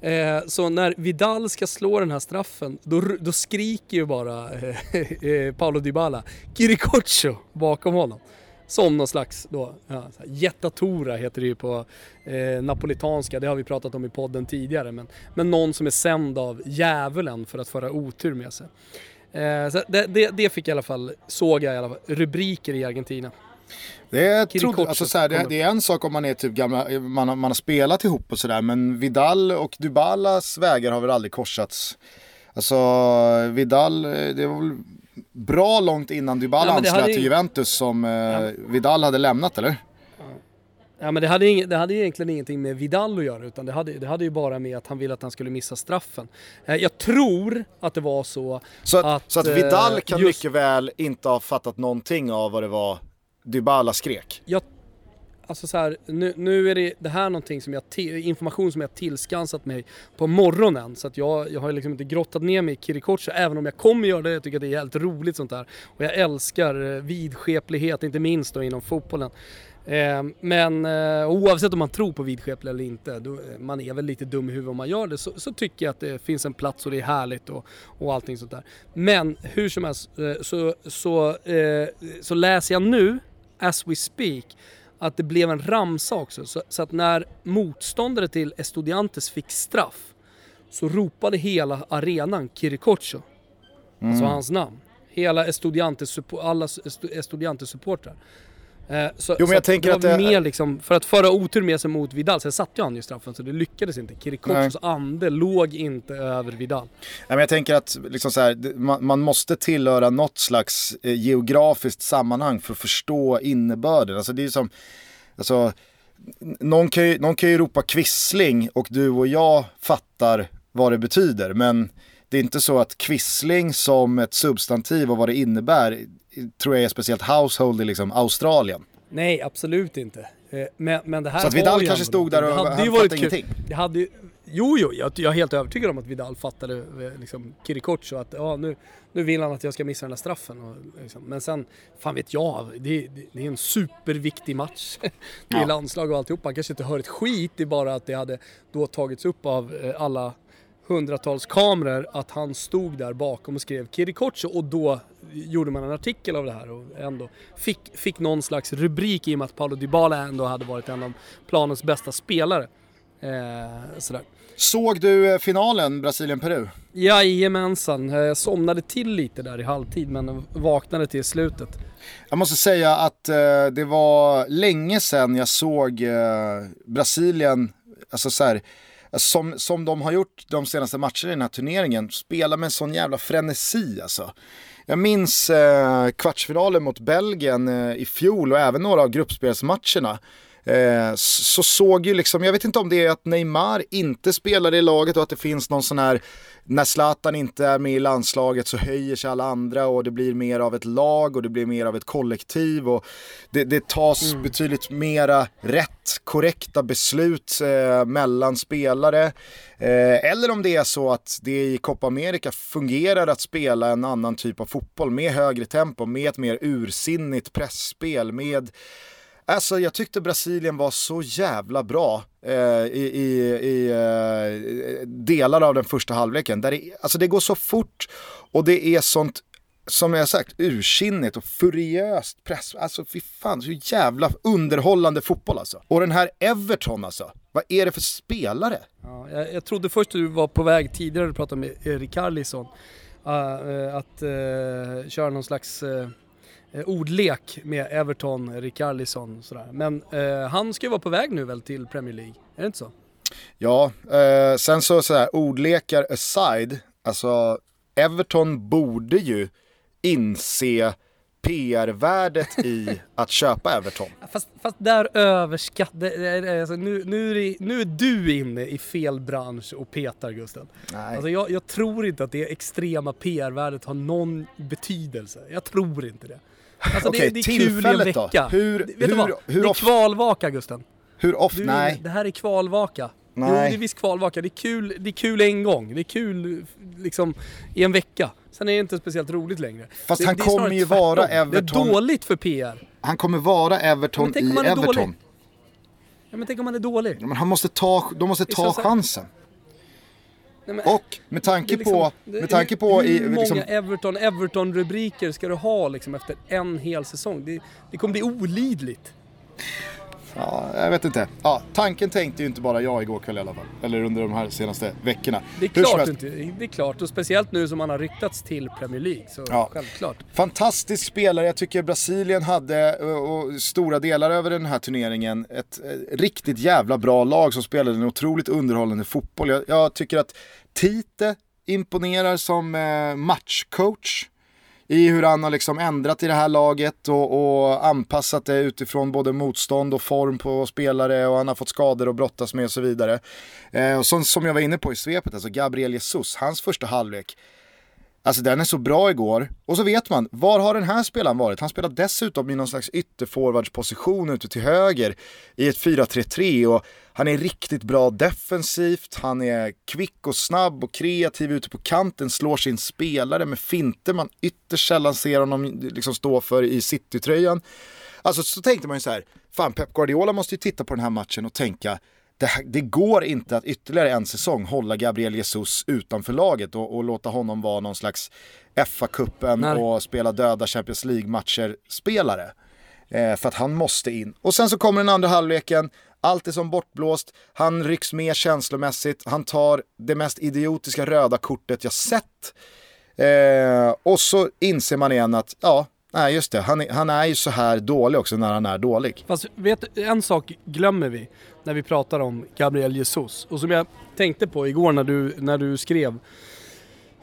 Eh, så när Vidal ska slå den här straffen, då, då skriker ju bara eh, eh Paolo Dybala Kirikocho bakom honom. Som någon slags då, ja, jättatora heter det ju på eh, napolitanska, det har vi pratat om i podden tidigare. Men, men någon som är sänd av djävulen för att föra otur med sig. Eh, så det, det, det, fick i alla fall, såg jag i alla fall, rubriker i Argentina. Det är, tro, alltså så det, det, är en sak om man är typ gamla, man, man har spelat ihop och sådär men Vidal och Dybalas vägar har väl aldrig korsats. Alltså Vidal, det var väl bra långt innan Dybala ja, anslöt till Juventus som eh, ja. Vidal hade lämnat eller? Ja men det hade, ing, det hade egentligen ingenting med Vidal att göra utan det hade, det hade ju bara med att han ville att han skulle missa straffen. Eh, jag tror att det var så, så att, att Så att Vidal kan just, mycket väl inte ha fattat någonting av vad det var Dybala skrek? Jag Alltså så här, nu, nu är det, det här någonting som jag, information som jag tillskansat mig på morgonen. Så att jag, jag har liksom inte grottat ner mig i Kirikocha, även om jag kommer göra det. Jag tycker att det är helt roligt sånt där. Och jag älskar eh, vidskeplighet, inte minst då inom fotbollen. Eh, men eh, oavsett om man tror på vidskeplighet eller inte, då, eh, man är väl lite dum i huvudet om man gör det, så, så, tycker jag att det finns en plats och det är härligt och, och allting sånt där. Men hur som helst eh, så, så, eh, så läser jag nu, as we speak, att det blev en ramsa också. Så, så, att när motståndare till Estudiantes fick straff så ropade hela arenan Kirikocho. Alltså mm. Alltså hans namn. Hela Estudiantes, alla Estudiantes supportrar. Eh, så, Jo, men jag att tänker det att var det- mer liksom, för att föra otur med sig mot Vidal, sen satte ju han ju straffen så det lyckades inte. Kirikochos ande låg inte över Vidal. Nej, men jag tänker att liksom så här, man, man måste tillhöra något slags eh, geografiskt sammanhang för att förstå innebörden. Alltså det är som, alltså, någon, kan ju, någon kan ju ropa kvissling och du och jag fattar vad det betyder. Men det är inte så att kvissling som ett substantiv och vad det innebär tror jag är speciellt household i liksom Australien. Nej, absolut inte. Eh, Men, men det här Så att Vidal kanske stod där och han hade ju fattade ingenting. Det hade ju, jo, jo, jag, jag är helt övertygad om att Vidal fattade eh, liksom, Kirikoch och att ja, nu, nu vill han att jag ska missa den här straffen. Och, liksom. Men sen, fan vet jag, det, det, det är en superviktig match. Det är Ja. landslag och alltihop. Han kanske inte hör ett skit, det är bara att det hade då tagits upp av eh, alla hundratals kameror att han stod där bakom och skrev Kirikocho och då gjorde man en artikel av det här och ändå fick, fick någon slags rubrik i och med att Paulo Dybala ändå hade varit en av planens bästa spelare. Eh, sådär. Såg du eh, finalen Brasilien-Peru? Jajamensan, Eh, jag somnade till lite där i halvtid men vaknade till slutet. Jag måste säga att eh, det var länge sedan jag såg eh, Brasilien, alltså så här, som, som de har gjort de senaste matcherna i den här turneringen, spela med en sån jävla frenesi alltså. Jag minns eh, kvartsfinalen mot Belgien eh, i fjol och även några av gruppspelsmatcherna. Eh, så såg ju liksom, jag vet inte om det är att Neymar inte spelar i laget och att det finns någon sån här, när Zlatan inte är med i landslaget så höjer sig alla andra och det blir mer av ett lag och det blir mer av ett kollektiv och det, det tas betydligt mera rätt, korrekta beslut eh, mellan spelare. Eh, eller om det är så att det i Copa America fungerar att spela en annan typ av fotboll med högre tempo, med ett mer ursinnigt pressspel, med Alltså jag tyckte Brasilien var så jävla bra eh, i, i, i eh, delar av den första halvleken. Där det, alltså det går så fort och det är sånt, som jag sagt, ursinnigt och furiöst press. Alltså fy fan, så jävla underhållande fotboll alltså. Och den här Everton alltså, vad är det för spelare? Ja, jag, jag trodde först du var på väg tidigare du pratade med Erik Karlisson. Uh, eh, eh, att uh, köra någon slags uh, ordlek med Everton, Rikarlison sådär. Men uh, han ska ju vara på väg nu väl till Premier League? Är det inte så? Ja, eh, sen så sådär ordlekar aside, alltså Everton borde ju inse PR-värdet i att köpa Everton. Fast, fast där överskattar... Alltså, nu, nu, nu är du inne i fel bransch och petar Gusten. Nej. Alltså, jag, jag tror inte att det extrema PR-värdet har någon betydelse. Jag tror inte det. Alltså, Okej, det, det är kul i en tillfället då? vecka. Hur- Det- vet hur- vad? hur det är kvalvaka Gusten. Hur ofta? Nej. Det här är kvalvaka. Nej. Jo, det är visst kvalvaka. Det är, kul, det är kul en gång. Det är kul liksom i en vecka. Sen är det inte speciellt roligt längre. Fast det, han det kommer ju vara tvärtom. Det Everton- är dåligt för PR. Han kommer vara Everton i Everton. dålig. Ja, men tänk om han är dålig. Ja, Men han måste ta, de måste ta chansen. Nej, men- Och med tanke liksom- på, med tanke på hur, i, hur många liksom, Everton, Everton-rubriker ska du ha liksom efter en hel säsong? Det, det kommer bli olidligt. Ja, jag vet inte. Ja, tanken tänkte ju inte bara jag igår kväll i alla fall. Eller under de här senaste veckorna. Det är klart, inte, det är klart. Och speciellt nu som han har ryktats till Premier League. Så Ja. självklart. Fantastisk spelare, jag tycker Brasilien hade, och, och stora delar över den här turneringen, ett eh, riktigt jävla bra lag som spelade en otroligt underhållande fotboll. Jag, jag tycker att Tite imponerar som eh, matchcoach i hur han har liksom ändrat i det här laget och, och anpassat det utifrån både motstånd och form på spelare och han har fått skador att brottas med och så vidare. Eh, och som, som jag var inne på i svepet, alltså Gabriel Jesus, hans första halvlek, Alltså den är så bra igår. Och så vet man, var har den här spelaren varit? Han spelar dessutom i någon slags ytterforwardsposition ute till höger i ett 4-3-3 och han är riktigt bra defensivt, han är kvick och snabb och kreativ ute på kanten, slår sin spelare med finter man ytterst sällan ser honom liksom stå för i citytröjan. Alltså så tänkte man ju så här, fan Pep Guardiola måste ju titta på den här matchen och tänka, det, det går inte att ytterligare en säsong hålla Gabriel Jesus utanför laget och, och låta honom vara någon slags FA-cupen och spela döda Champions League-matcher spelare. Eh, för att han måste in. Och sen så kommer den andra halvleken, allt är som bortblåst, han rycks med känslomässigt, han tar det mest idiotiska röda kortet jag sett. Eh, och så inser man igen att, ja, Nej just det, han är, han är ju så här dålig också när han är dålig. Fast vet en sak glömmer vi när vi pratar om Gabriel Jesus. Och som jag tänkte på igår när du, när du skrev,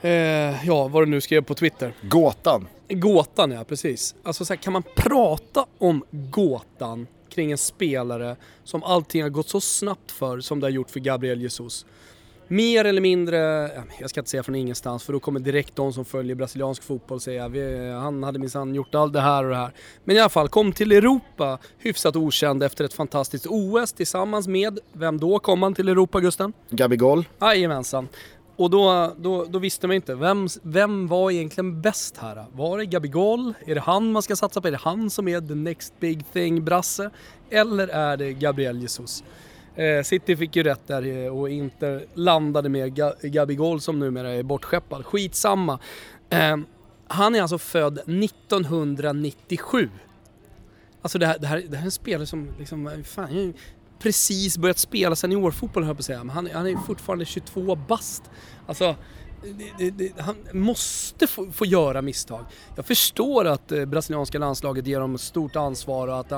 eh, ja vad du nu skrev på Twitter. Gåtan. Gåtan ja, precis. Alltså så här, kan man prata om gåtan kring en spelare som allting har gått så snabbt för som det har gjort för Gabriel Jesus? Mer eller mindre, jag ska inte säga från ingenstans för då kommer direkt de som följer brasiliansk fotboll säga han hade minsann gjort allt det här och det här. Men i alla fall, kom till Europa hyfsat okänd efter ett fantastiskt OS tillsammans med, vem då kom han till Europa Gusten? Gabigol. Jajamensan. Och då, då, då visste man inte, vem, vem var egentligen bäst här? Var det Gabigol? Är det han man ska satsa på? Är det han som är the next big thing brasse? Eller är det Gabriel Jesus? Eh, City fick ju rätt där eh, och Inter landade med Gabigol som numera är bortskeppad. Skitsamma. Eh, han är alltså född 1997. Alltså det här, det här, det här är en spelare som liksom, fan, precis börjat spela seniorfotboll höll jag på att säga. Men han, han är fortfarande 22 bast. Alltså, det, det, han måste få, få, göra misstag. Jag förstår att eh, brasilianska landslaget ger honom stort ansvar och att,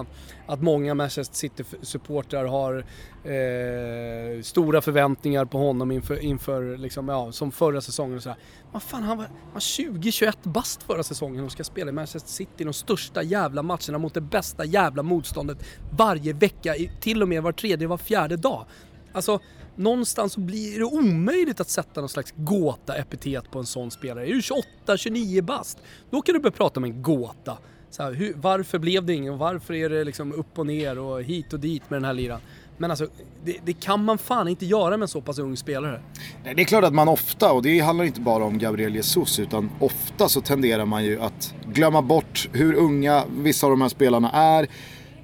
att många Manchester City-supportrar har eh, stora förväntningar på honom inför, inför liksom, ja, som förra säsongen och sådär. Men fan, han var, var 20-21 bast förra säsongen och ska spela i Manchester City de största jävla matcherna mot det bästa jävla motståndet varje vecka, till och med var tredje, var fjärde dag. Alltså, någonstans så blir det omöjligt att sätta någon slags gåta-epitet på en sån spelare. Är du 28, 29 bast, då kan du börja prata om en gåta. Så här, hur, varför blev det ingen? Varför är det liksom upp och ner och hit och dit med den här liran? Men alltså, det, det, kan man fan inte göra med en så pass ung spelare. Nej, det är klart att man ofta, och det handlar inte bara om Gabriel Jesus, utan ofta så tenderar man ju att glömma bort hur unga vissa av de här spelarna är,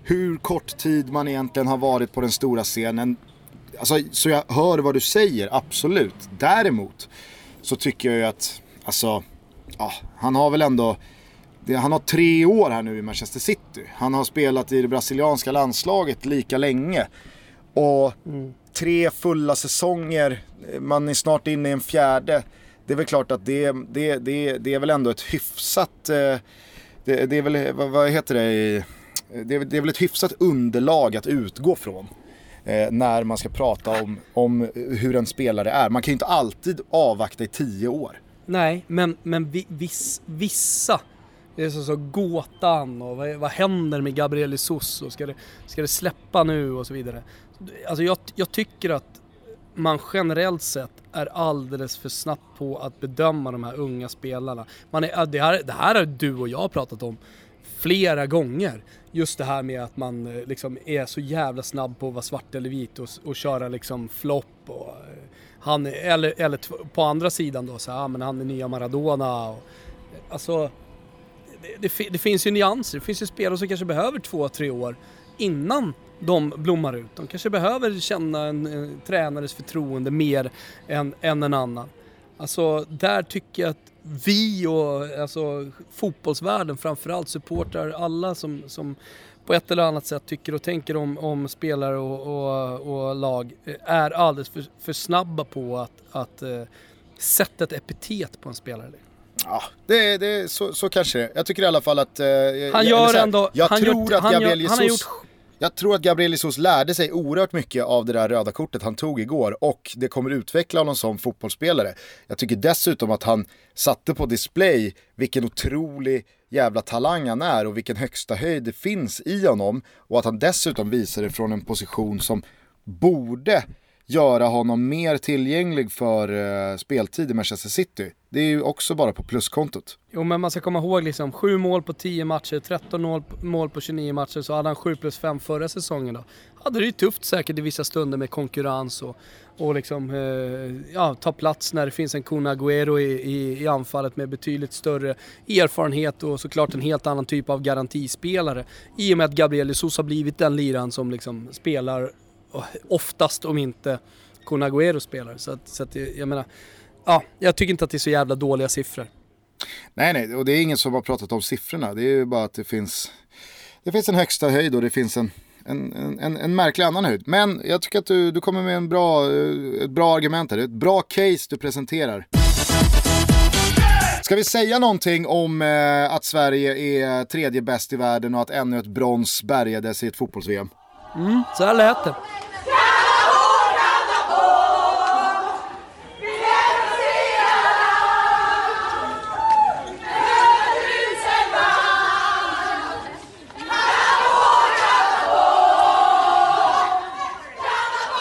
hur kort tid man egentligen har varit på den stora scenen. Alltså, så jag hör vad du säger, absolut. Däremot så tycker jag ju att, alltså, ja, han har väl ändå, han har tre år här nu i Manchester City. Han har spelat i det brasilianska landslaget lika länge. Och mm. tre fulla säsonger, man är snart inne i en fjärde. Det är väl klart att det, det, det, det är väl ändå ett hyfsat, eh, det, det är väl, vad, heter det, det, det är väl ett hyfsat underlag att utgå från eh, när man ska prata om, om hur en spelare är. Man kan ju inte alltid avvakta i tio år. Nej, men, men viss, vissa det är så, så gåtan och vad, vad händer med Gabriel Jesus och ska det, ska det släppa nu och så vidare. Alltså jag, jag tycker att man generellt sett är alldeles för snabbt på att bedöma de här unga spelarna. Man är, det, här, det här har du och jag pratat om flera gånger. Just det här med att man eh, liksom är så jävla snabb på att vara svart eller vit och, och köra liksom flopp och eh, han, eller, eller på andra sidan då så här, ah, men han är nya Maradona och, eh, alltså det, det, det, finns ju nyanser, det finns ju spelare som kanske behöver två, tre år innan de blommar ut. De kanske behöver känna en, en tränares förtroende mer än, än en annan. Alltså där tycker jag att vi och alltså, fotbollsvärlden framförallt, supportrar, alla som, som på ett eller annat sätt tycker och tänker om, om spelare och, och, och lag är alldeles för, för snabba på att, att uh, sätta ett epitet på en spelare. Ja, det, det, så, så kanske det Jag tycker i alla fall att... Uh, han gör jag, ändå... Jag tror gjort, att Gabriel Jesus... Han har gjort jag tror att Gabriel Jesus lärde sig oerhört mycket av det där röda kortet han tog igår och det kommer utveckla honom som fotbollsspelare. Jag tycker dessutom att han satte på display vilken otrolig jävla talang han är och vilken högsta höjd det finns i honom och att han dessutom visar det från en position som borde göra honom mer tillgänglig för uh, speltid i Manchester City. Det är ju också bara på pluskontot. Jo men man ska komma ihåg liksom 7 mål på 10 matcher, 13 mål, på 29 matcher så hade han 7 plus 5 förra säsongen då. Hade det ju tufft säkert i vissa stunder med konkurrens och, och liksom eh, ja, ta plats när det finns en Kun Agüero i, i, i, anfallet med betydligt större erfarenhet och såklart en helt annan typ av garantispelare. I och med att Gabriel Jesus har blivit den liran som liksom spelar eh, oftast om inte Kun Agüero spelar. Så att, så att jag menar, ja, jag tycker inte att det är så jävla dåliga siffror. Nej, nej, och det är ingen som har pratat om siffrorna. Det är ju bara att det finns, det finns en högsta höjd och det finns en, en, en, en märklig annan höjd. Men jag tycker att du, du kommer med en bra, ett bra argument här. Ett bra case du presenterar. Ska vi säga någonting om eh, att Sverige är tredje bäst i världen och att ännu ett brons bärgades i ett fotbolls-VM? Mm, så här lät det.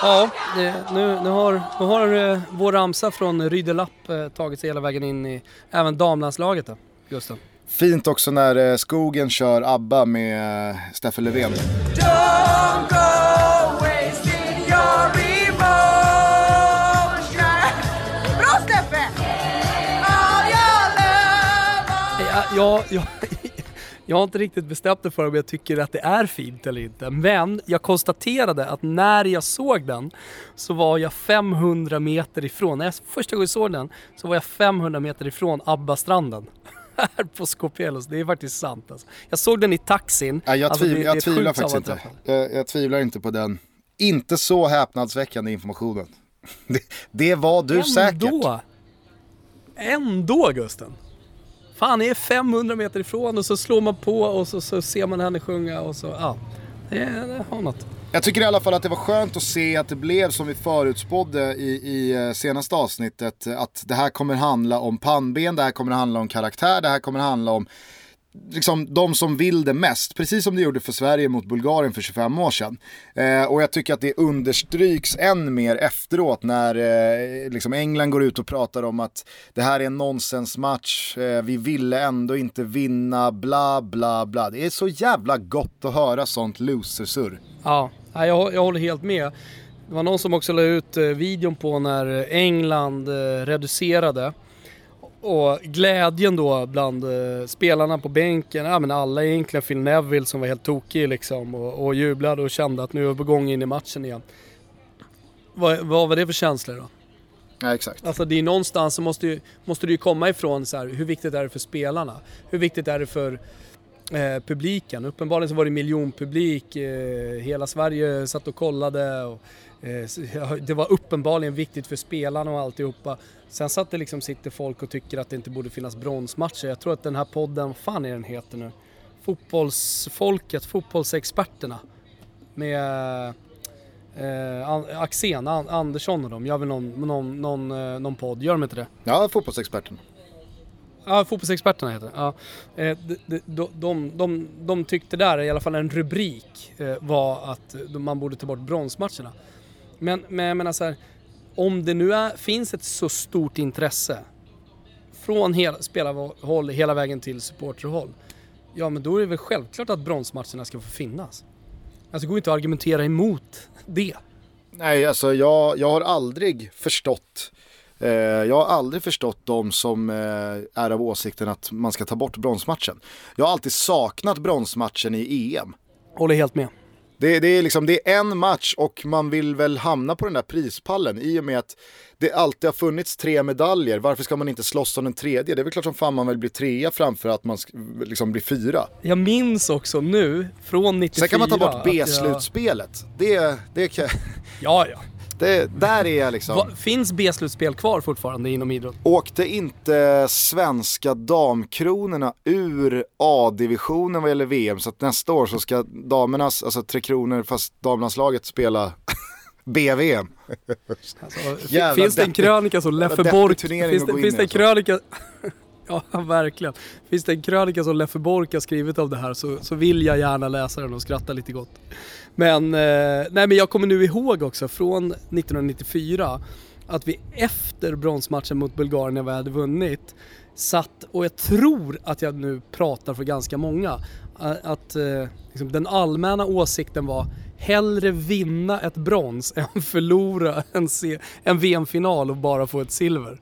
Ja, det, nu, nu har, nu har eh, vår ramsa från Rydelapp eh, tagit sig hela vägen in i även damlandslaget då, Gustav. Fint också när eh, Skogen kör ABBA med eh, Steffe Löfven. Don't go wasting your emotion. Bra Steffe! All your love. Ja, jag, jag har inte riktigt bestämt det för om jag tycker att det är fint eller inte. Men jag konstaterade att när jag såg den så var jag 500 meter ifrån, när jag första gången såg den så var jag 500 meter ifrån Abbastranden. Här på Skopelos, det är faktiskt sant alltså. Jag såg den i taxin. Ja, jag, Alltså, det- jag tvivlar faktiskt inte. Jag, jag tvivlar inte på den inte så häpnadsväckande informationen. Det, det var du säkert. Ändå! Ändå Gusten! Fan, jag är 500 meter ifrån och så slår man på och så, så ser man henne sjunga och så, ja. Det, det har något. Jag tycker i alla fall att det var skönt att se att det blev som vi förutspådde i, i eh, senaste avsnittet. Att det här kommer handla om pannben, det här kommer handla om karaktär, det här kommer handla om liksom de som vill det mest. Precis som det gjorde för Sverige mot Bulgarien för 25 år sedan. Eh, och jag tycker att det understryks än mer efteråt när eh, liksom England går ut och pratar om att det här är en nonsensmatch, eh, vi ville ändå inte vinna, bla bla bla. Det är så jävla gott att höra sånt losersurr. Ja, jag, jag håller helt med. Det var någon som också la ut eh, videon på när England eh, reducerade. Och glädjen då bland eh, spelarna på bänken, ja men alla egentligen Phil Neville som var helt tokig liksom och, och jublade och kände att nu är vi på gång in i matchen igen. Vad, vad var det för känslor då? Ja, exakt. Alltså det är någonstans så måste, ju, måste det ju komma ifrån så här, hur viktigt är det för spelarna? Hur viktigt är det för eh, publiken? Uppenbarligen så var det miljonpublik, eh, hela Sverige satt och kollade och det var uppenbarligen viktigt för spelarna och alltihopa. Sen satt det liksom, sitter folk och tycker att det inte borde finnas bronsmatcher. Jag tror att den här podden, vad fan är den heter nu? Fotbollsfolket, fotbollsexperterna. Med eh, Axén, An- Andersson och dem, gör väl någon, någon, någon, eh, någon podd, gör de inte det? Ja, fotbollsexperten. Ja, Fotbollsexperterna heter det. Ja. Eh, de, de, de, de, tyckte där, i alla fall en rubrik, eh, var att eh, man borde ta bort bronsmatcherna. Men, men jag menar så här, om det nu är, finns ett så stort intresse från hela, spelarhåll hela vägen till supporterhåll. Ja men då är det väl självklart att bronsmatcherna ska få finnas. Alltså det går inte att argumentera emot det. Nej, alltså jag, jag har aldrig förstått eh, jag har aldrig förstått de som eh, är av åsikten att man ska ta bort bronsmatchen. Jag har alltid saknat bronsmatchen i EM. Håller helt med. Det, det, är liksom, det är en match och man vill väl hamna på den där prispallen i och med att det alltid har funnits tre medaljer. Varför ska man inte slåss om den tredje? Det är väl klart som fan man vill bli trea framför att man liksom blir fyra. Jag minns också nu, från 94. Sen kan man ta bort att jag- B-slutspelet. Det, det, kan- Ja, ja. Det, där är jag liksom. Va, finns B-slutspel kvar fortfarande inom idrott? Åkte inte svenska damkronorna ur A-divisionen vad gäller VM så att nästa år så ska damernas, alltså Tre Kronor fast damlandslaget spela BVM. Alltså, finns det en krönika som Leffe Bork... Finns det, finns det en alltså. krönika... ja, verkligen. Finns det en krönika som Leffe Bork har skrivit om det här så, så vill jag gärna läsa den och skratta lite gott. Men, eh, nej, men jag kommer nu ihåg också från 1994 att vi efter bronsmatchen mot Bulgarien när vi hade vunnit satt, och jag tror att jag nu pratar för ganska många, att eh, liksom, den allmänna åsikten var hellre vinna ett brons än förlora en, en VM-final och bara få ett silver.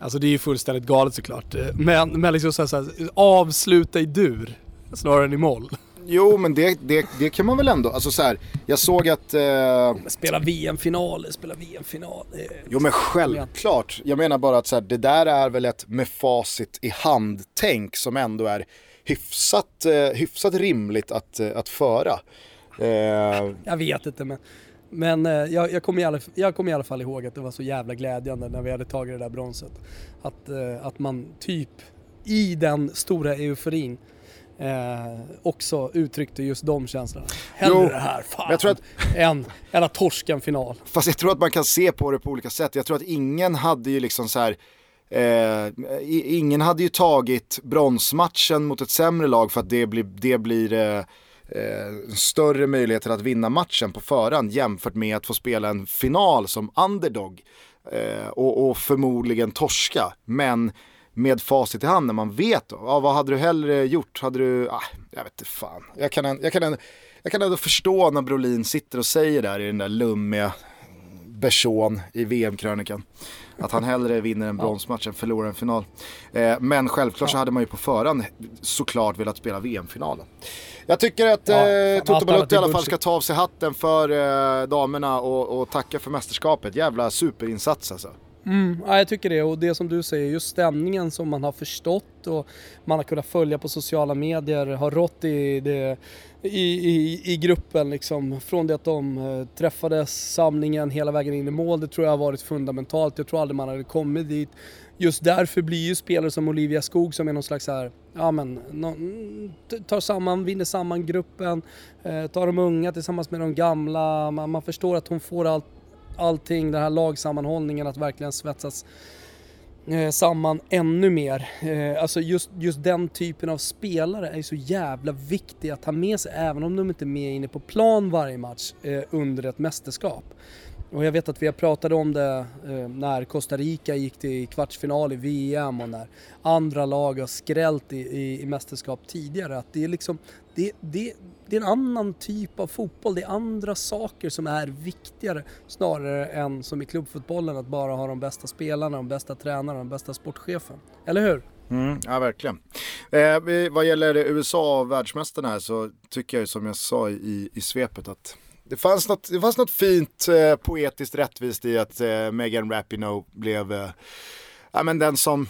Alltså det är ju fullständigt galet såklart. Eh, Men, men liksom så här, så här, avsluta i dur snarare än i moll. Jo men det, det, det kan man väl ändå, alltså så här, jag såg att, eh, Spela VM-final, spela VM-final. eh, jo men självklart, jag menar bara att så här, det där är väl ett med facit i hand-tänk som ändå är hyfsat, eh, hyfsat rimligt att, eh, att föra. Eh, Jag vet inte men Men eh, jag, jag, kommer i alla, jag kommer i alla fall ihåg att det var så jävla glädjande när vi hade tagit det där bronset. Att, eh, att man typ i den stora euforin eh, också uttryckte just de känslorna. Hellre Jo, det här, fan, jag tror att- än, än att torska en final. Fast jag tror att man kan se på det på olika sätt. Jag tror att ingen hade ju liksom så här, eh, ingen hade ju tagit bronsmatchen mot ett sämre lag för att det blir, det blir eh, eh, större möjligheter att vinna matchen på förhand jämfört med att få spela en final som underdog eh, och, och förmodligen torska. Men med facit i hand när man vet då, ja, vad hade du hellre gjort? Hade du, ah, jag vet inte fan. Jag kan, jag, kan, jag kan ändå förstå när Brolin sitter och säger där i den där lummiga Berson i VM-krönikan. Att han hellre vinner en bronsmatch än förlorar en final. Eh, men självklart så hade man ju på förhand såklart velat spela VM-finalen. Jag tycker att Ja, eh, Toto Balotto i alla fall ska ta av sig hatten för eh, damerna och, och tacka för mästerskapet. Jävla superinsats alltså. Mm, ja, jag tycker det och det som du säger, just stämningen som man har förstått och man har kunnat följa på sociala medier har rått i, det, i, i, i gruppen liksom. Från det att de eh, träffades, samlingen hela vägen in i mål, det tror jag har varit fundamentalt. Jag tror aldrig man hade kommit dit. Just därför blir ju spelare som Olivia Skog som är någon slags här, ja men, tar samman, vinner samman gruppen, eh, tar de unga tillsammans med de gamla, man, man förstår att hon får allt allting, den här lagsammanhållningen, att verkligen svetsas eh, samman ännu mer. Eh, alltså just, just den typen av spelare är ju så jävla viktig att ha med sig även om de inte är med inne på plan varje match under ett mästerskap. Och jag vet att vi har pratat om det eh, när Costa Rica gick till kvartsfinal i VM och när andra lag har skrällt i, i, i mästerskap tidigare. Att det är liksom, det, det, det är en annan typ av fotboll, det är andra saker som är viktigare snarare än som i klubbfotbollen att bara ha de bästa spelarna, de bästa tränarna, de bästa sportchefen. Eller hur? Mm, ja, verkligen. Eh, vad gäller USA och världsmästarna här så tycker jag som jag sa i, i svepet att det fanns något, det fanns något fint eh, poetiskt rättvist i att eh, Megan Rapinoe blev eh, ja, men den som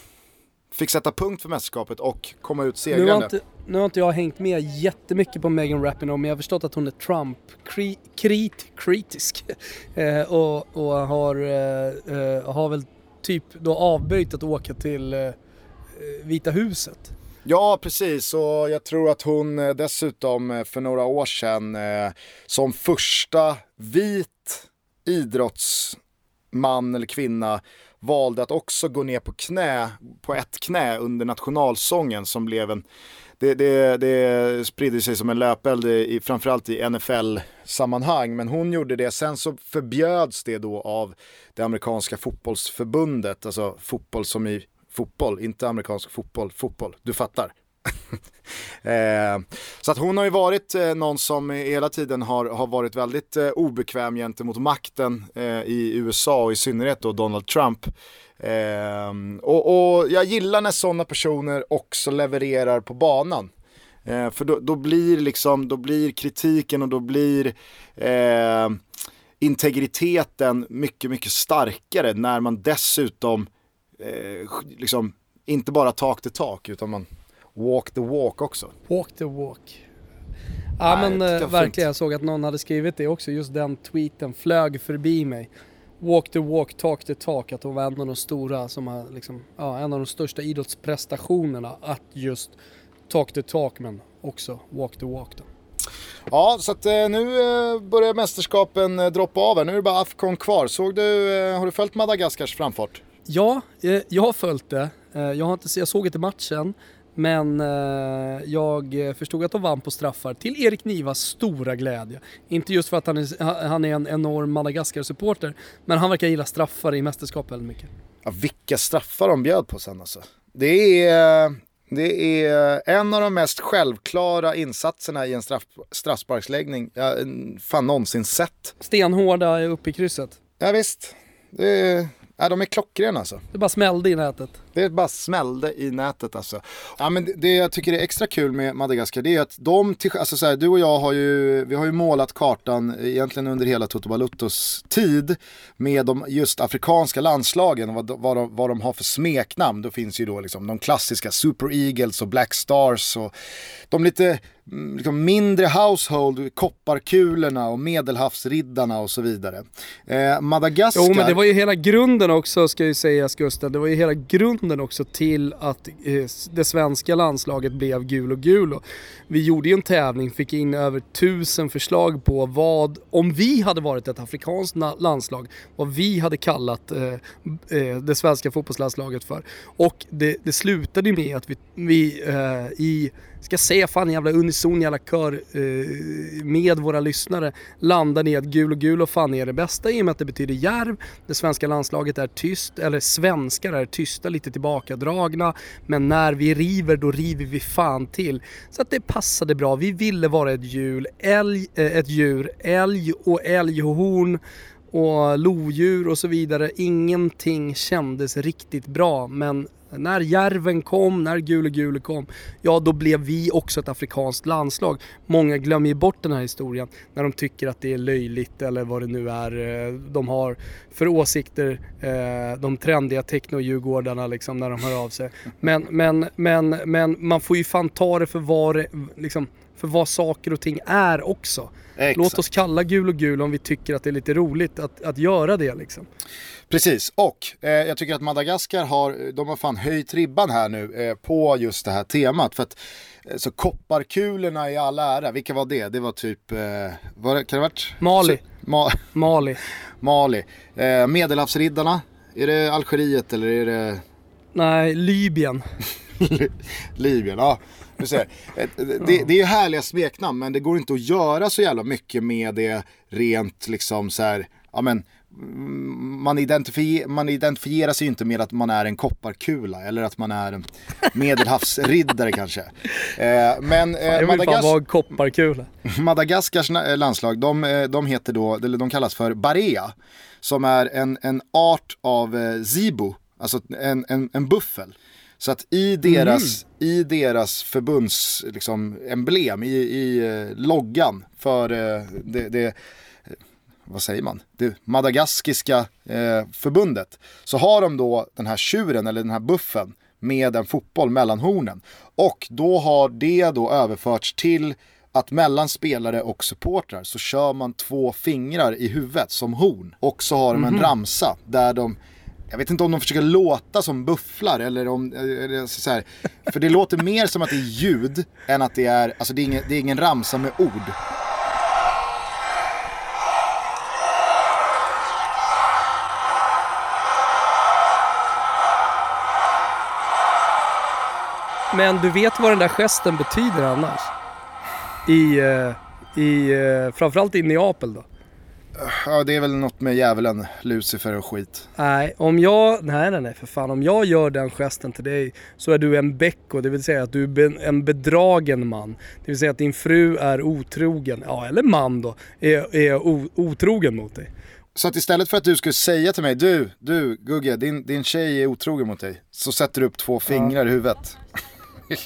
fick sätta punkt för mästerskapet och komma ut Nu har, segrande. inte, nu har inte jag hängt med jättemycket på Megan Rapinoe men jag har förstått att hon är Trump-krit, kritisk eh, och, och har, eh, eh, har väl typ då avböjt att åka till eh, Vita huset. Ja, precis. Och jag tror att hon eh, dessutom eh, för några år sedan eh, som första vit idrottsman eller kvinna valde att också gå ner på knä, på ett knä under nationalsången som blev en det, det, det spridde sig som en löpeld i, framförallt i NFL-sammanhang, men hon gjorde det. Sen så förbjöds det då av det amerikanska fotbollsförbundet, alltså fotboll som i fotboll, inte amerikansk fotboll, fotboll, du fattar. eh, så att hon har ju varit eh, någon som hela tiden har, har varit väldigt eh, obekväm gentemot makten eh, i USA och i synnerhet då Donald Trump. Eh, och, och jag gillar när sådana personer också levererar på banan. Eh, för då, då blir liksom, då blir kritiken och då blir eh, integriteten mycket, mycket starkare när man dessutom eh, liksom inte bara talk the talk utan man walk the walk också. Walk the walk. Ja Nej, men eh, jag är verkligen, jag såg att någon hade skrivit det också, just den tweeten flög förbi mig. Walk the walk, talk the talk, att hon var en av de stora som har liksom, ja, en av de största idrottsprestationerna att just talk the talk men också walk the walk då. Ja, så att eh, nu eh, börjar mästerskapen eh, droppa av här. Nu är det bara Afcon kvar. Såg du, eh, har du följt Madagaskars framfart? Ja, eh, jag har följt det. Eh, Jag, har inte, jag såg inte matchen, men eh, jag förstod att de vann på straffar till Erik Nivas stora glädje. Inte just för att han är, han är en enorm Madagaskar-supporter, men han verkar gilla straffar i mästerskap väldigt mycket. Ja, vilka straffar de bjöd på sen alltså. Det är, det är en av de mest självklara insatserna i en straff, straffsparksläggning jag fan någonsin sett. Stenhårda uppe i krysset. Ja, visst, det är, ja, de är klockrena alltså. Det bara smällde i nätet. Det bara smällde i nätet alltså. Ja, men det, jag tycker är extra kul med Madagaskar det är att de, alltså så här, du och jag har ju, vi har ju målat kartan egentligen under hela Toto Baluttos tid med de just afrikanska landslagen och vad, vad, de, vad de har för smeknamn. Då finns ju då liksom de klassiska Super Eagles och Black Stars och de lite Mm, liksom mindre household, kopparkulorna och medelhavsriddarna och så vidare. Eh, Madagaskar... Jo men det var ju hela grunden också ska ju sägas Gustav. Det var ju hela grunden också till att eh, det svenska landslaget blev gul och gul. Och vi gjorde ju en tävling, fick in över tusen förslag på vad, om vi hade varit ett afrikanskt landslag, vad vi hade kallat eh, eh, det svenska fotbollslandslaget för. Och det, det slutade ju med att vi, vi eh, i, ska säga fan en jävla unison jävla kör eh, med våra lyssnare landade i att gul och gul och fan är det bästa i och med att det betyder järv. Det svenska landslaget är tyst, eller svenskar är tysta, lite tillbakadragna. Men när vi river, då river vi fan till. Så att det passade bra. Vi ville vara ett djur, älg, eh, ett djur, älg och älghorn och lodjur och så vidare. Ingenting kändes riktigt bra men när järven kom, när Gule Gule kom, ja då blev vi också ett afrikanskt landslag. Många glömmer ju bort den här historien när de tycker att det är löjligt eller vad det nu är eh, de har för åsikter, eh, de trendiga techno-djurgårdarna liksom när de hör av sig. Men, men, men, men man får ju fan ta det för vad det, liksom, för vad saker och ting är också. Exakt. Låt oss kalla gul och gul om vi tycker att det är lite roligt att, att göra det liksom. Precis, och eh, jag tycker att Madagaskar har, de har fan höjt ribban här nu eh, på just det här temat. För att, eh, så kopparkulorna i all ära, vilka var det? Det var typ, eh, var det, kan det varit? Mali. Så, Ma Mali. Mali. Eh, Medelhavsriddarna, är det Algeriet eller är det Nej, Libyen. Libyen? Ja, du ser. Eh, Det, det är ju härliga smeknamn men det går inte att göra så jävla mycket med det rent liksom så här, ja men mm, man, identifier, man identifierar sig ju inte med att man är en kopparkula eller att man är en medelhavsriddare kanske. Eh, men eh, Jag vill Madagas vara kopparkula. Madagaskars na- landslag, de, eh, de heter då, eller de kallas för Barea. Som är en, en art av eh, zibo, alltså en, en, en buffel. Så att i deras, i deras förbunds liksom, emblem, i, i eh, loggan för eh, det, det eh, vad säger man, det madagaskiska eh, förbundet. Så har de då den här tjuren eller den här buffen med en fotboll mellan hornen. Och då har det då överförts till att mellan spelare och supportrar så kör man två fingrar i huvudet som horn. Och så har de en ramsa där de jag vet inte om de försöker låta som bufflar eller om, eller så här, för det låter mer som att det är ljud än att det är, alltså det är ingen, det är ingen ramsa med ord. Men du vet vad den där gesten betyder annars? I, eh, i eh, framförallt i Neapel då. Ja det är väl något med djävulen, Lucifer och skit. Nej, om jag, nej nej nej för fan. Om jag gör den gesten till dig så är du en becko, det vill säga att du är en bedragen man. Det vill säga att din fru är otrogen, ja eller man då, är, är otrogen mot dig. Så att istället för att du skulle säga till mig, du, du Gugge, din, din tjej är otrogen mot dig. Så sätter du upp två fingrar i huvudet.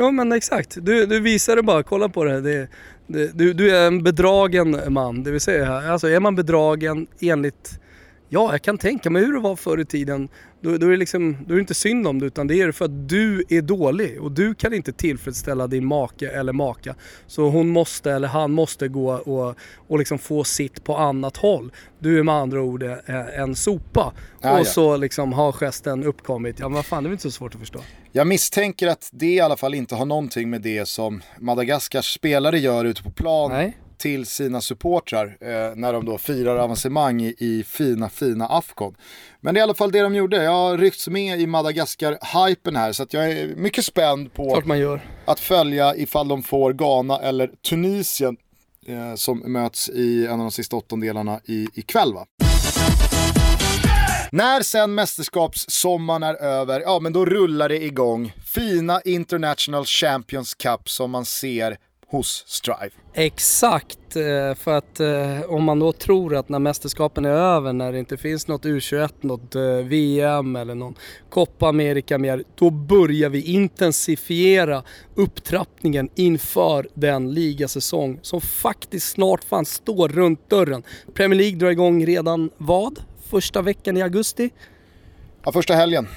Ja men exakt, du, du visar det bara, kolla på det, det du, du är en bedragen man, det vill säga, alltså är man bedragen enligt Ja, jag kan tänka mig hur det var förr i tiden. Då, då, är det liksom, då är det inte synd om det utan det är för att du är dålig och du kan inte tillfredsställa din make eller maka. Så hon måste eller han måste gå och, och liksom få sitt på annat håll. Du är med andra ord eh, en sopa. Ah, och ja. så liksom har gesten uppkommit. Ja men vad fan, det är väl inte så svårt att förstå. Jag misstänker att det i alla fall inte har någonting med det som Madagaskars spelare gör ute på plan Nej. Till sina supportrar eh, när de då firar avancemang i, i fina, fina Afcon. Men det är i alla fall det de gjorde. Jag har ryckts med i Madagaskar-hypen här så att jag är mycket spänd på att följa ifall de får Ghana eller Tunisien eh, som möts i en av de sista åttondelarna i, ikväll va. När sen mästerskapssommaren är över, ja men då rullar det igång. Fina International Champions Cup som man ser hos Strive. Exakt, eh, för att eh, om man då tror att när mästerskapen är över, när det inte finns något U21, något eh, VM eller någon Copa America mer, då börjar vi intensifiera upptrappningen inför den ligasäsong som faktiskt snart fan står runt dörren. Premier League drar igång redan vad? Första veckan i augusti? Ja, första helgen.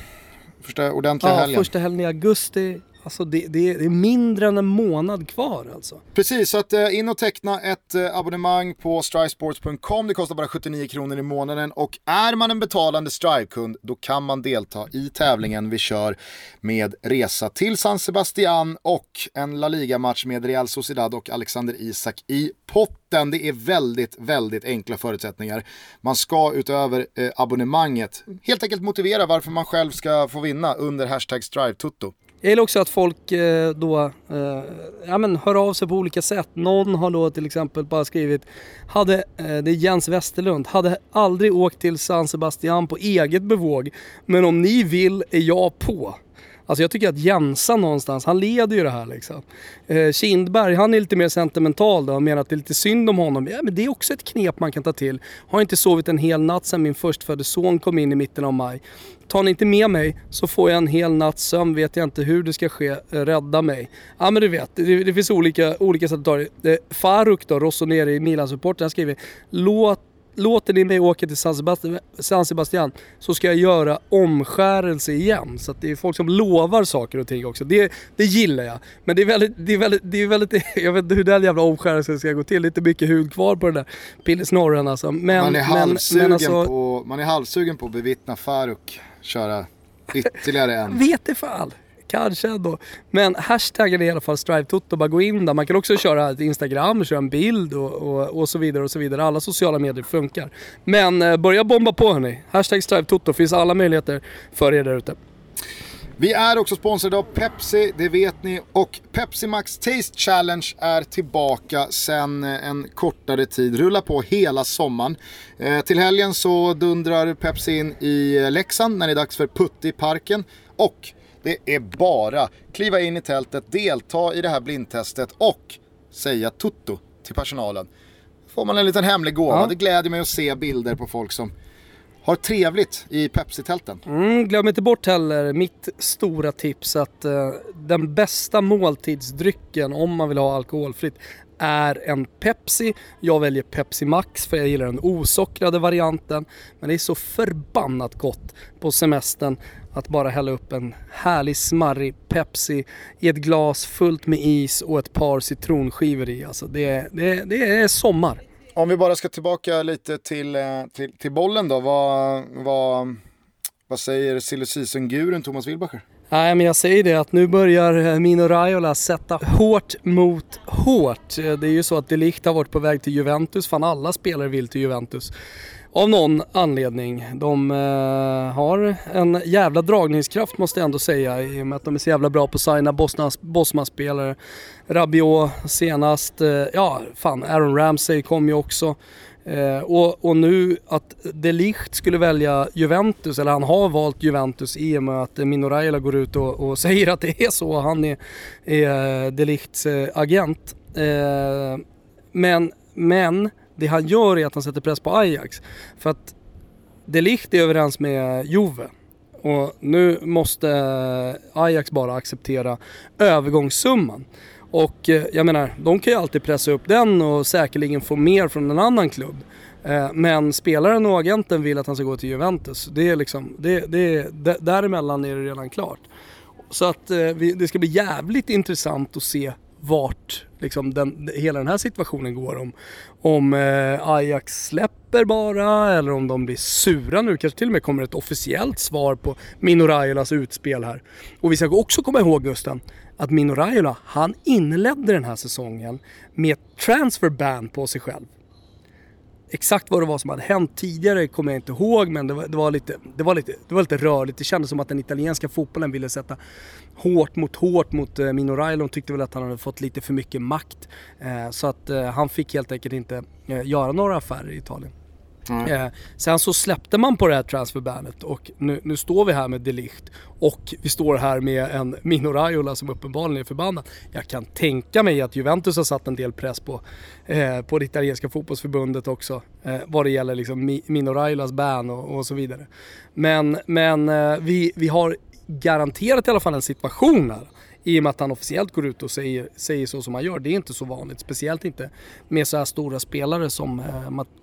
Första ordentliga Ja, helgen. första helgen i augusti. Alltså det, det, det är mindre än en månad kvar alltså. Precis, så att eh, in och teckna ett eh, abonnemang på strivesports.com. Det kostar bara 79 kronor i månaden och är man en betalande Strive-kund då kan man delta i tävlingen vi kör med resa till San Sebastian och en La Liga-match med Real Sociedad och Alexander Isak i potten. Det är väldigt, väldigt enkla förutsättningar. Man ska utöver eh, abonnemanget helt enkelt motivera varför man själv ska få vinna under hashtag StriveTutto. Jag gillar också att folk eh, då eh, ja, men hör av sig på olika sätt. Någon har då till exempel bara skrivit, hade, eh, det är Jens Westerlund, hade aldrig åkt till San Sebastian på eget bevåg, men om ni vill är jag på. Alltså jag tycker att Jensa någonstans, han leder ju det här liksom. Eh, Kindberg, han är lite mer sentimental då och menar att det är lite synd om honom. Ja men det är också ett knep man kan ta till. Har inte sovit en hel natt sedan min förstfödde son kom in i mitten av maj. Tar ni inte med mig så får jag en hel natts sömn, vet jag inte hur det ska ske. Eh, rädda mig. Ja men du vet, det, det finns olika, olika sätt att ta det. Eh, Faruk då, Rossoneri, Milan-supporten, han skriver Låt Låter ni mig åka till San Sebastian, San Sebastian så ska jag göra omskärelse igen. Så att det är folk som lovar saker och ting också. Det, det gillar jag. Men det är väldigt, det är väldigt, det är väldigt, jag vet inte hur den jävla omskärelsen ska gå till. Inte mycket hud kvar på den där pillesnorren alltså. Men, Man är, men, halvsugen men alltså, på, man är halvsugen på att bevittna Faruk köra ytterligare en. Vet det fan. Kanske ändå. Men hashtaggen är i alla fall StriveToto. Bara gå in där. Man kan också köra ett Instagram, köra en bild och, och, och så vidare och så vidare. Alla sociala medier funkar. Men eh, börja bomba på hörni. Hashtag StriveToto. Finns alla möjligheter för er där ute. Vi är också sponsrade av Pepsi, det vet ni. Och Pepsi Max Taste Challenge är tillbaka sen eh, en kortare tid. Rullar på hela sommaren. Eh, till helgen så dundrar Pepsi in i eh, Leksand när det är dags för Putte i parken. Och det är bara kliva in i tältet, delta i det här blindtestet och säga tutto till personalen. Får man en liten hemlig gåva. Ja. Det gläder mig att se bilder på folk som har trevligt i Pepsi-tälten. Mm, glöm inte bort heller mitt stora tips att eh, den bästa måltidsdrycken om man vill ha alkoholfritt är en Pepsi. Jag väljer Pepsi Max för jag gillar den osockrade varianten. Men det är så förbannat gott på semestern att bara hälla upp en härlig smarrig Pepsi i ett glas fullt med is och ett par citronskivor i. Alltså det, det, det är sommar. Om vi bara ska tillbaka lite till, eh, till, till bollen då. Vad, vad, vad säger silly season-gurun Thomas Wilbacher? Nej men jag säger det att nu börjar eh, Mino Raiola sätta hårt mot hårt. Eh, Det är ju så att Delict har varit på väg till Juventus, fan alla spelare vill till Juventus. Av någon anledning. De eh, har en jävla dragningskraft måste jag ändå säga i och med att de är så jävla bra på att signa Bosman-spelare. Rabiot senast, eh, ja fan Aaron Ramsey kom ju också. Eh, och, och nu att De Ligt skulle välja Juventus, eller han har valt Juventus i och med att Mino Raiola går ut och, och säger att det är så. Han är, är eh, De Lichts eh, agent. Eh, men, men det han gör är att han sätter press på Ajax. För att De Ligt är överens med Juve. Och nu måste Ajax bara acceptera övergångssumman. Och eh, jag menar, de kan ju alltid pressa upp den och säkerligen få mer från en annan klubb. Eh, men spelaren och agenten vill att han ska gå till Juventus. Det är liksom, det, det, däremellan är det redan klart. Så att eh, det ska bli jävligt intressant att se vart liksom den, hela den här situationen går. Om, om eh, Ajax släpper bara eller om de blir sura nu. Kanske till och med kommer ett officiellt svar på Mino Raiolas utspel här. Och vi ska också komma ihåg Gusten att Mino Raiola, han inledde den här säsongen med transfer ban på sig själv. Exakt vad det var som hade hänt tidigare kommer jag inte ihåg men det var, det var, lite, det var, lite, det var lite rörligt. Det kändes som att den italienska fotbollen ville sätta hårt mot hårt mot eh, Mino Raiola. De tyckte väl att han hade fått lite för mycket makt. Eh, så att eh, han fick helt enkelt inte eh, göra några affärer i Italien. Eh, sen så släppte man på det här transferbandet och nu, nu står vi här med Delicht och vi står här med en Mino Raiola som uppenbarligen är förbannad. Jag kan tänka mig att Juventus har satt en del press på, eh, på det italienska fotbollsförbundet också eh, vad det gäller liksom Mi- Mino Raiolas ban och, och så vidare. Men, men eh, vi, vi har garanterat i alla fall en situation här i och med att han officiellt går ut och säger, säger så som han gör. Det är inte så vanligt. Speciellt inte med så här stora spelare som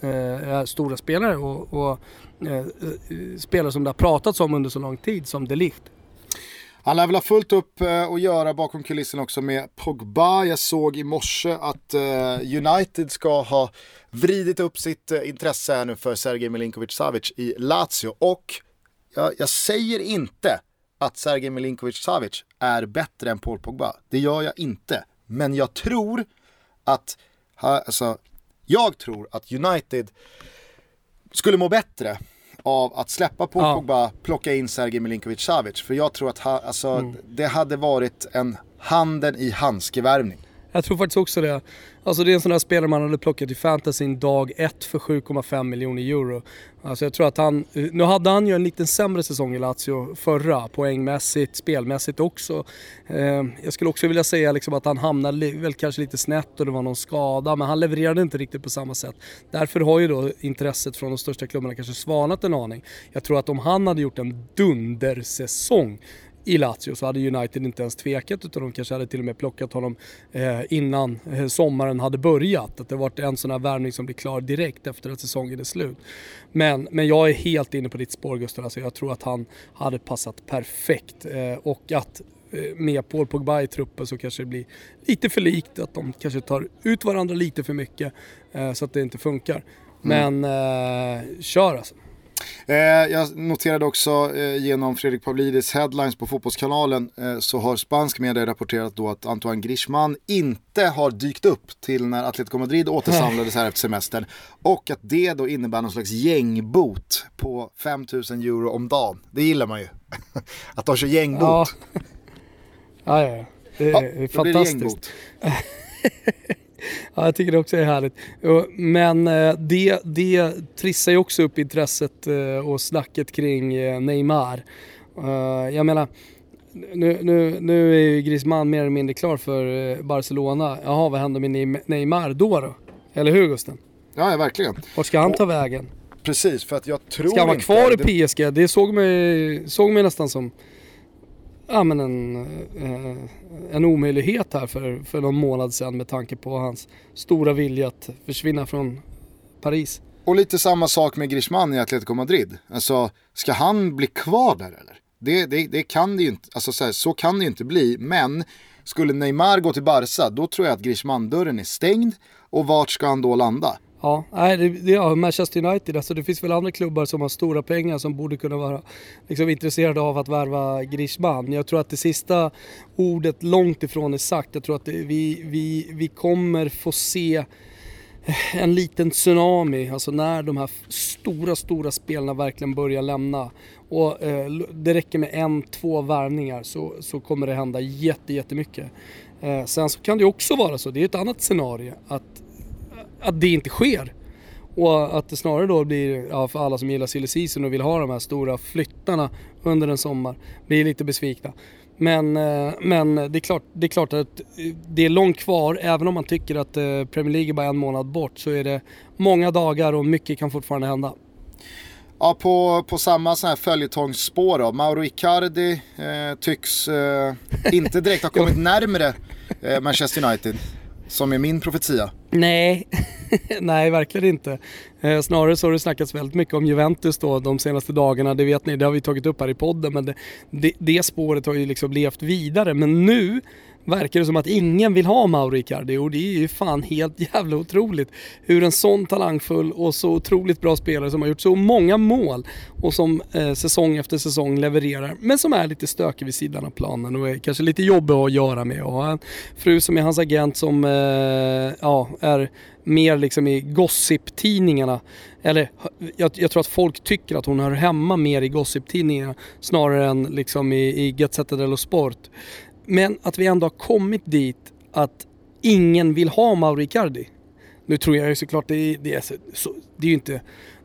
äh, äh, stora spelare och, och äh, spelare som det har pratats om under så lång tid som De Ligt. Han lär väl ha fullt upp att göra bakom kulissen också med Pogba. Jag såg i morse att United ska ha vridit upp sitt intresse här nu för Sergej Milinkovic-Savic i Lazio. Och jag, jag säger inte att Sergej Milinkovic-Savic är bättre än Paul Pogba. Det gör jag inte. Men jag tror att, alltså, jag tror att United skulle må bättre av att släppa Paul Ja. Pogba, plocka in Sergej Milinkovic-Savic. För jag tror att ha, alltså, det hade varit en handen i handskevärvning. Jag tror faktiskt också det. Alltså det är en sån där spelare man hade plockat i fantasyn dag ett för 7,5 miljoner euro. Alltså jag tror att han, nu hade han ju en lite sämre säsong i Lazio förra, poängmässigt, spelmässigt också. Eh, jag skulle också vilja säga liksom att han hamnade väl kanske lite snett och det var någon skada, men han levererade inte riktigt på samma sätt. Därför har ju då intresset från de största klubbarna kanske svalnat en aning. Jag tror att om han hade gjort en dundersäsong i Lazio så hade United inte ens tvekat utan de kanske hade till och med plockat honom eh, innan eh, sommaren hade börjat. Att det varit en sån här värvning som blir klar direkt efter att säsongen är slut. Men, men jag är helt inne på ditt spår Gustav. Alltså jag tror att han hade passat perfekt eh, och att med Paul Pogba i truppen så kanske det blir lite för likt. Att de kanske tar ut varandra lite för mycket så att det inte funkar. Men eh, kör alltså. Eh, jag noterade också eh, genom Fredrik Pavlidis headlines på Fotbollskanalen eh, så har spansk media rapporterat då att Antoine Griezmann inte har dykt upp till när Atletico Madrid återsamlades här efter semestern. Och att det då innebär någon slags gängbot på 5000 euro om dagen. Det gillar man ju. att de kör gängbot. Ja. ja, ja. Det är Ja, fantastiskt. Ja, jag tycker det också är härligt. Men eh, det, det trissar ju också upp intresset eh, och snacket kring eh, Neymar. Jag menar, nu, nu, nu är ju Griezmann mer eller mindre klar för Barcelona. Jaha, vad händer med Neym- Neymar då då? Eller hur Gusten? Ja, verkligen. Vart ska han ta vägen? Precis, för att jag tror Ska han vara inte... kvar det- i PSG? Det såg mig, såg mig nästan som ja, men en, eh, en omöjlighet här för, för någon månad sedan med tanke på hans stora vilja att försvinna från Paris. Och lite samma sak med Griezmann i Atletico Madrid. Alltså, ska han bli kvar där eller? Det, det, det kan det ju inte, alltså så, här, så kan det ju inte bli. Men skulle Neymar gå till Barca, då tror jag att Griezmann-dörren är stängd. Och vart ska han då landa? Ja, nej, det, det, ja, Manchester United, alltså det finns väl andra klubbar som har stora pengar som borde kunna vara liksom, intresserade av att värva Griezmann. Jag tror att det sista ordet långt ifrån är sagt. Jag tror att det, vi, vi, vi kommer få se eh, en liten tsunami, alltså när de här stora, stora spelarna verkligen börjar lämna. Och eh, det räcker med en, två värvningar så, så kommer det hända jätte, jättemycket. Eh, sen så kan det också vara så, det är ett annat scenario, att, att det inte sker. Och att det snarare då blir, ja, för alla som gillar silly season och vill ha de här stora flyttarna under en sommar, blir lite besvikna. Men, eh, men det, är klart, det är klart att eh, det är långt kvar, även om man tycker att eh, Premier League är bara en månad bort så är det många dagar och mycket kan fortfarande hända. Ja, på, på samma sån här följetongsspår då. Mauro Icardi eh, tycks eh, inte direkt ha kommit närmre eh, Manchester United. Som är min profetia. Nej, nej verkligen inte. Eh, snarare så har det snackats väldigt mycket om Juventus då de senaste dagarna. Det vet ni, det har vi tagit upp här i podden. Men det, det, det spåret har ju liksom levt vidare. Men nu verkar det som att ingen vill ha Mauro Icardi och det är ju fan helt jävla otroligt. Hur en sån talangfull och så otroligt bra spelare som har gjort så många mål och som eh, säsong efter säsong levererar men som är lite stökig vid sidan av planen och är kanske lite jobbig att göra med och en fru som är hans agent som eh, ja, är mer liksom i gossip-tidningarna. Eller jag, jag tror att folk tycker att hon hör hemma mer i gossip-tidningarna snarare än liksom i, i Gazzetta dello Sport. Men att vi ändå har kommit dit att ingen vill ha Mauro Icardi. Nu tror jag ju såklart det är, det är, så, så, det är ju inte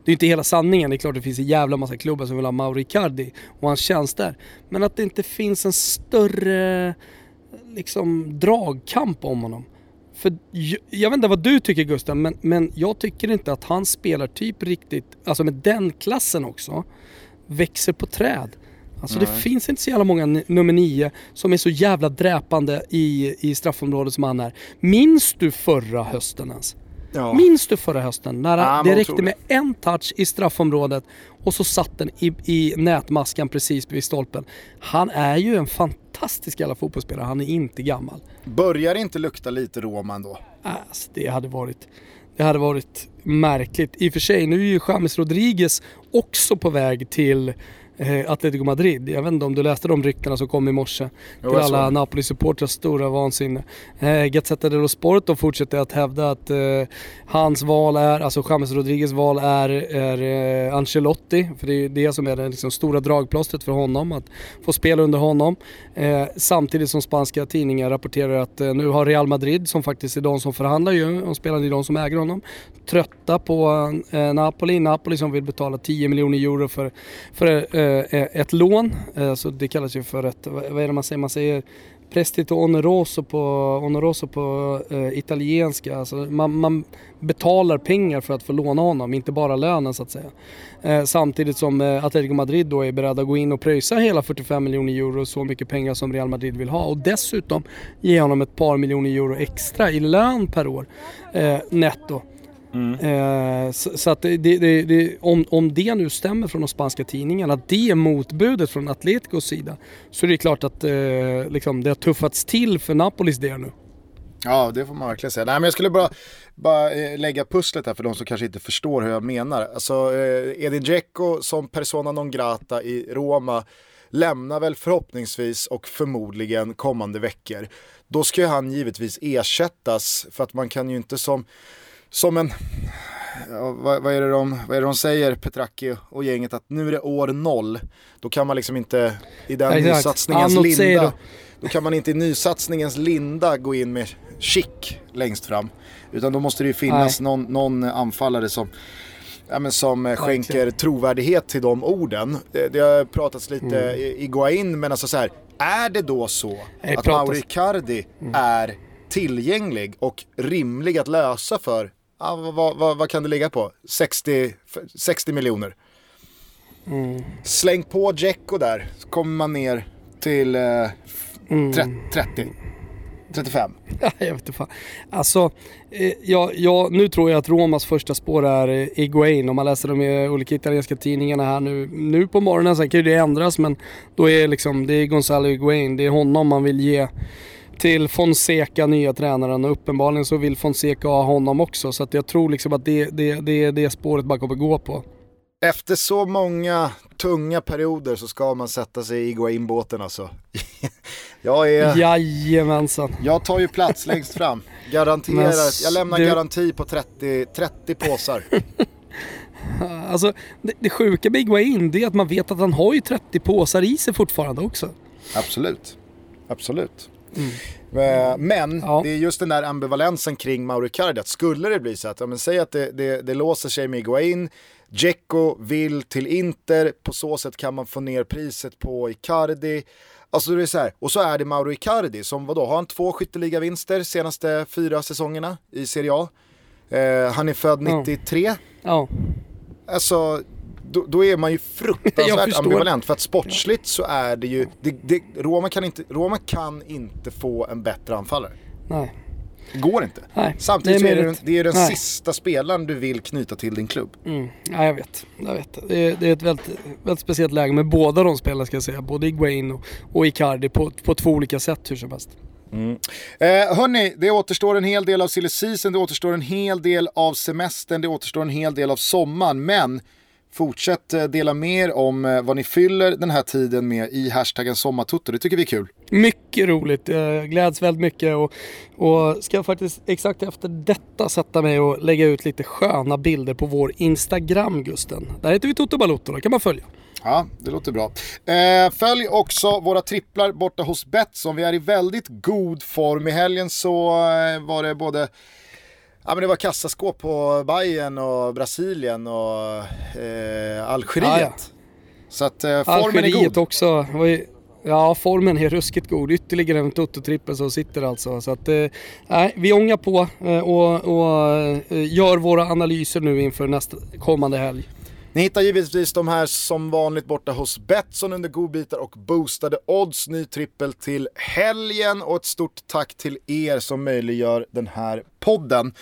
det är inte hela sanningen. Det är klart det finns en jävla massa klubbar som vill ha Mauro Icardi och hans tjänster. Men att det inte finns en större liksom dragkamp om honom. För jag, jag vet inte vad du tycker Gustav, men, men jag tycker inte att hans spelartyp riktigt, alltså med den klassen också, växer på träd. Alltså det finns inte så jävla många nummer nio som är så jävla dräpande i, i straffområdet som han är. Minns du förra hösten ens? Ja. Minns du förra hösten när Ja, det räckte med en touch i straffområdet och så satt den i, i nätmaskan precis vid stolpen. Han är ju en fantastisk jävla fotbollsspelare, han är inte gammal. Börjar det inte lukta lite Roma ändå? Alltså, det hade varit det hade varit märkligt. I och för sig, nu är ju James Rodriguez också på väg till eh, Atletico Madrid. Jag vet inte om du läste de ryktena som kom i morse. Jo, till alla. Napoli-supportrars stora vansinne. Eh, Gazzetta dello Sport då fortsätter att hävda att eh, hans val är, alltså James Rodriguez val är, är eh, Ancelotti. För det är det som är det liksom, stora dragplåstret för honom, att få spela under honom. Eh, samtidigt som spanska tidningar rapporterar att eh, nu har Real Madrid, som faktiskt är de som förhandlar ju, och spelarna är de som äger honom, trötta på eh, Napoli. Napoli som vill betala 10 miljoner euro för, för Eh, eh, ett lån. Eh, så det kallas ju för ett, vad är det man säger? Man säger Prestito oneroso på, oneroso på eh, italienska. Alltså man, man betalar pengar för att få låna honom, inte bara lönen så att säga. Eh, samtidigt som eh, Atletico Madrid då är beredda att gå in och pröjsa hela 45 miljoner euro, så mycket pengar som Real Madrid vill ha. Och dessutom ge honom ett par miljoner euro extra i lön per år, eh, netto. Eh, så, så att det, det, det, om, om det nu stämmer från de spanska tidningarna, att det är motbudet från Atleticos sida, så är det klart att eh, liksom, det har tuffats till för Napolis del nu. Ja, det får man verkligen säga. Nej, men jag skulle bara, bara eh, lägga pusslet här för de som kanske inte förstår hur jag menar. Alltså, eh, Edin Dzeko som persona non grata i Roma lämnar väl förhoppningsvis och förmodligen kommande veckor. Då ska ju han givetvis ersättas för att man kan ju inte som, som en, ja, vad, vad, är det de, vad är det de säger, Petracchi och gänget, att nu är det år noll. Då kan man liksom inte i den Exakt. nysatsningens Annot linda då kan man inte i nysatsningens linda gå in med chic längst fram. Utan då måste det ju finnas någon, någon anfallare som, ja, men som eh, skänker trovärdighet till de orden. Det, det har pratats lite Mm. i, i Guain, men alltså så här, är det då så Det att pratas- Mm. Mauro Icardi är tillgänglig och rimlig att lösa för, ja, vad, vad, vad, kan det ligga på? 60, 60 miljoner. Mm. Släng på Dzeko där, så kommer man ner till eh, Mm. tre- 30. 35. jag vet inte fan. Alltså, eh, ja, ja, nu tror jag att Romas första spår är eh, Higuain. Om man läser de eh, olika italienska tidningarna här nu, nu på morgonen, sen kan ju det ändras men då är liksom, det är Gonzalo Higuain, det är honom man vill ge till Fonseca, nya tränaren och uppenbarligen så vill Fonseca ha honom också så att jag tror liksom att det, det, det är det spåret man kommer gå på. Efter så många tunga perioder så ska man sätta sig i Guain-båten alltså. jag, är, Jajamensan. jag tar ju plats längst fram. Garanterar, jag lämnar du- garanti på 30, 30 påsar. Alltså, det, det sjuka med Higuain det är att man vet att han har ju 30 påsar i sig fortfarande också. Absolut. Absolut. Eh, Men Mm. Ja. det är just den där ambivalensen kring Mauro Icardi. Att skulle det bli så att, ja, men säg att det, det, det låser sig med Higuain, Dzeko vill till Inter, på så sätt kan man få ner priset på Icardi. Alltså det är så här, och så är det Mauro Icardi som vadå, har han två skytteligavinster senaste fyra säsongerna i Serie A. Eh, han är född Ja. 93. Ja. Alltså, då, då är man ju fruktansvärt ambivalent. För att sportsligt så är det ju, det, det, Roma, kan inte, Roma kan inte få en bättre anfallare. Nej. Det går inte. Nej, Samtidigt det så är är det, det är den Nej. sista spelaren du vill knyta till din klubb. Mm. Ja, jag vet. Jag vet. Det, är, det är ett väldigt, väldigt speciellt läge med båda de spelarna ska jag säga. Både Higuain och, och Icardi på, på två olika sätt hur som helst. Eh, hörni, det återstår en hel del av silly season, det återstår en hel del av semestern, det återstår en hel del av sommaren. Men fortsätt eh, dela med er om eh, vad ni fyller den här tiden med i hashtaggen sommartutto. Det tycker vi är kul. Mycket roligt. Jag gläds väldigt mycket och, och ska faktiskt exakt efter detta sätta mig och lägga ut lite sköna bilder på vår Instagram Gusten. Där heter vi Toto Balotto, där kan man följa. Ja, det låter bra. Eh, följ också våra tripplar borta hos Betsson. Vi är i väldigt god form. I helgen så var det både Ja men det var kassaskåp på Bayern och Brasilien och eh, Algeriet. Ja, ja. Så att eh, formen är Algeriet god. också. ju- Ja, formen är ruskigt god. Ytterligare en Toto-trippel som sitter alltså. Så att, eh, vi ångar på eh, och, och eh, gör våra analyser nu inför nästa kommande helg. Ni hittar givetvis de här som vanligt borta hos Betsson under godbitar och boostade odds. Ny trippel till helgen och ett stort tack till er som möjliggör den här podden.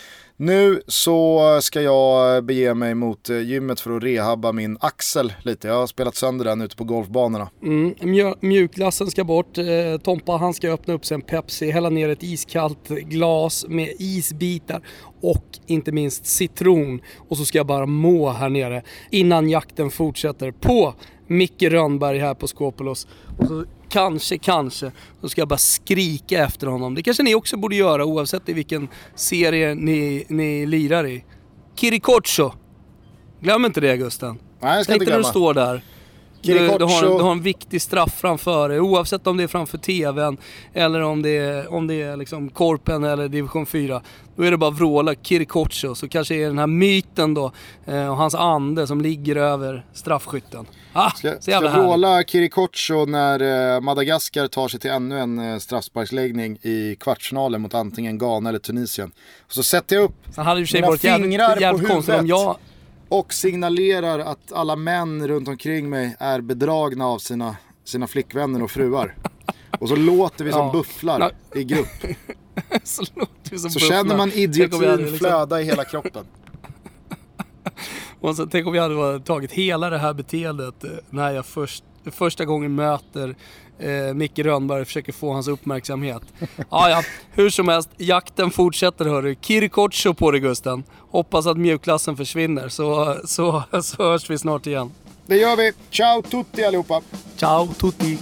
Nu så ska jag bege mig mot eh, gymmet för att rehabba min axel lite. Jag har spelat sönder den ute på golfbanorna. Mm, mjö- mjukglassen ska bort. Eh, Tompa han ska öppna upp sig en Pepsi, hälla ner ett iskallt glas med isbitar och inte minst citron. Och så ska jag bara må här nere innan jakten fortsätter på Micke Rönnberg här på Skopolos. Och så kanske, kanske, så ska jag bara skrika efter honom. Det kanske ni också borde göra oavsett i vilken serie ni, ni lirar i. Kirikocho! Glöm inte det Gusten. Nej, jag ska Tänk inte dig när du glömma. står där. Du, du, har, du har en viktig straff framför dig oavsett om det är framför TVn eller om det är, om det är liksom Korpen eller Division 4. Då är det bara att vråla Kirikocho så kanske är den här myten då eh, och hans ande som ligger över straffskytten. Ah, Ska, så ska jävla härligt. vråla Kirikocho när eh, Madagaskar tar sig till ännu en eh, straffsparksläggning i kvartsfinalen mot antingen Ghana eller Tunisien. Och så sätter jag upp Sen hade mina varit jävligt, fingrar på jävligt konstigt om huvudet. jag... och signalerar att alla män runt omkring mig är bedragna av sina, sina flickvänner och fruar. Och så låter vi som Ja. bufflar i grupp. så låter det som Så bufflar. känner man vi idiotin liksom- flöda i hela kroppen. Och så, tänk om vi hade tagit hela det här beteendet eh, när jag först, första gången möter eh, Micke Rönnberg och försöker få hans uppmärksamhet. Ah, ja, hur som helst, jakten fortsätter hörru. Kirikocho på dig Gusten. Hoppas att mjukklassen försvinner så, så, så hörs vi snart igen. Det gör vi. Ciao tutti allihopa. Ciao tutti!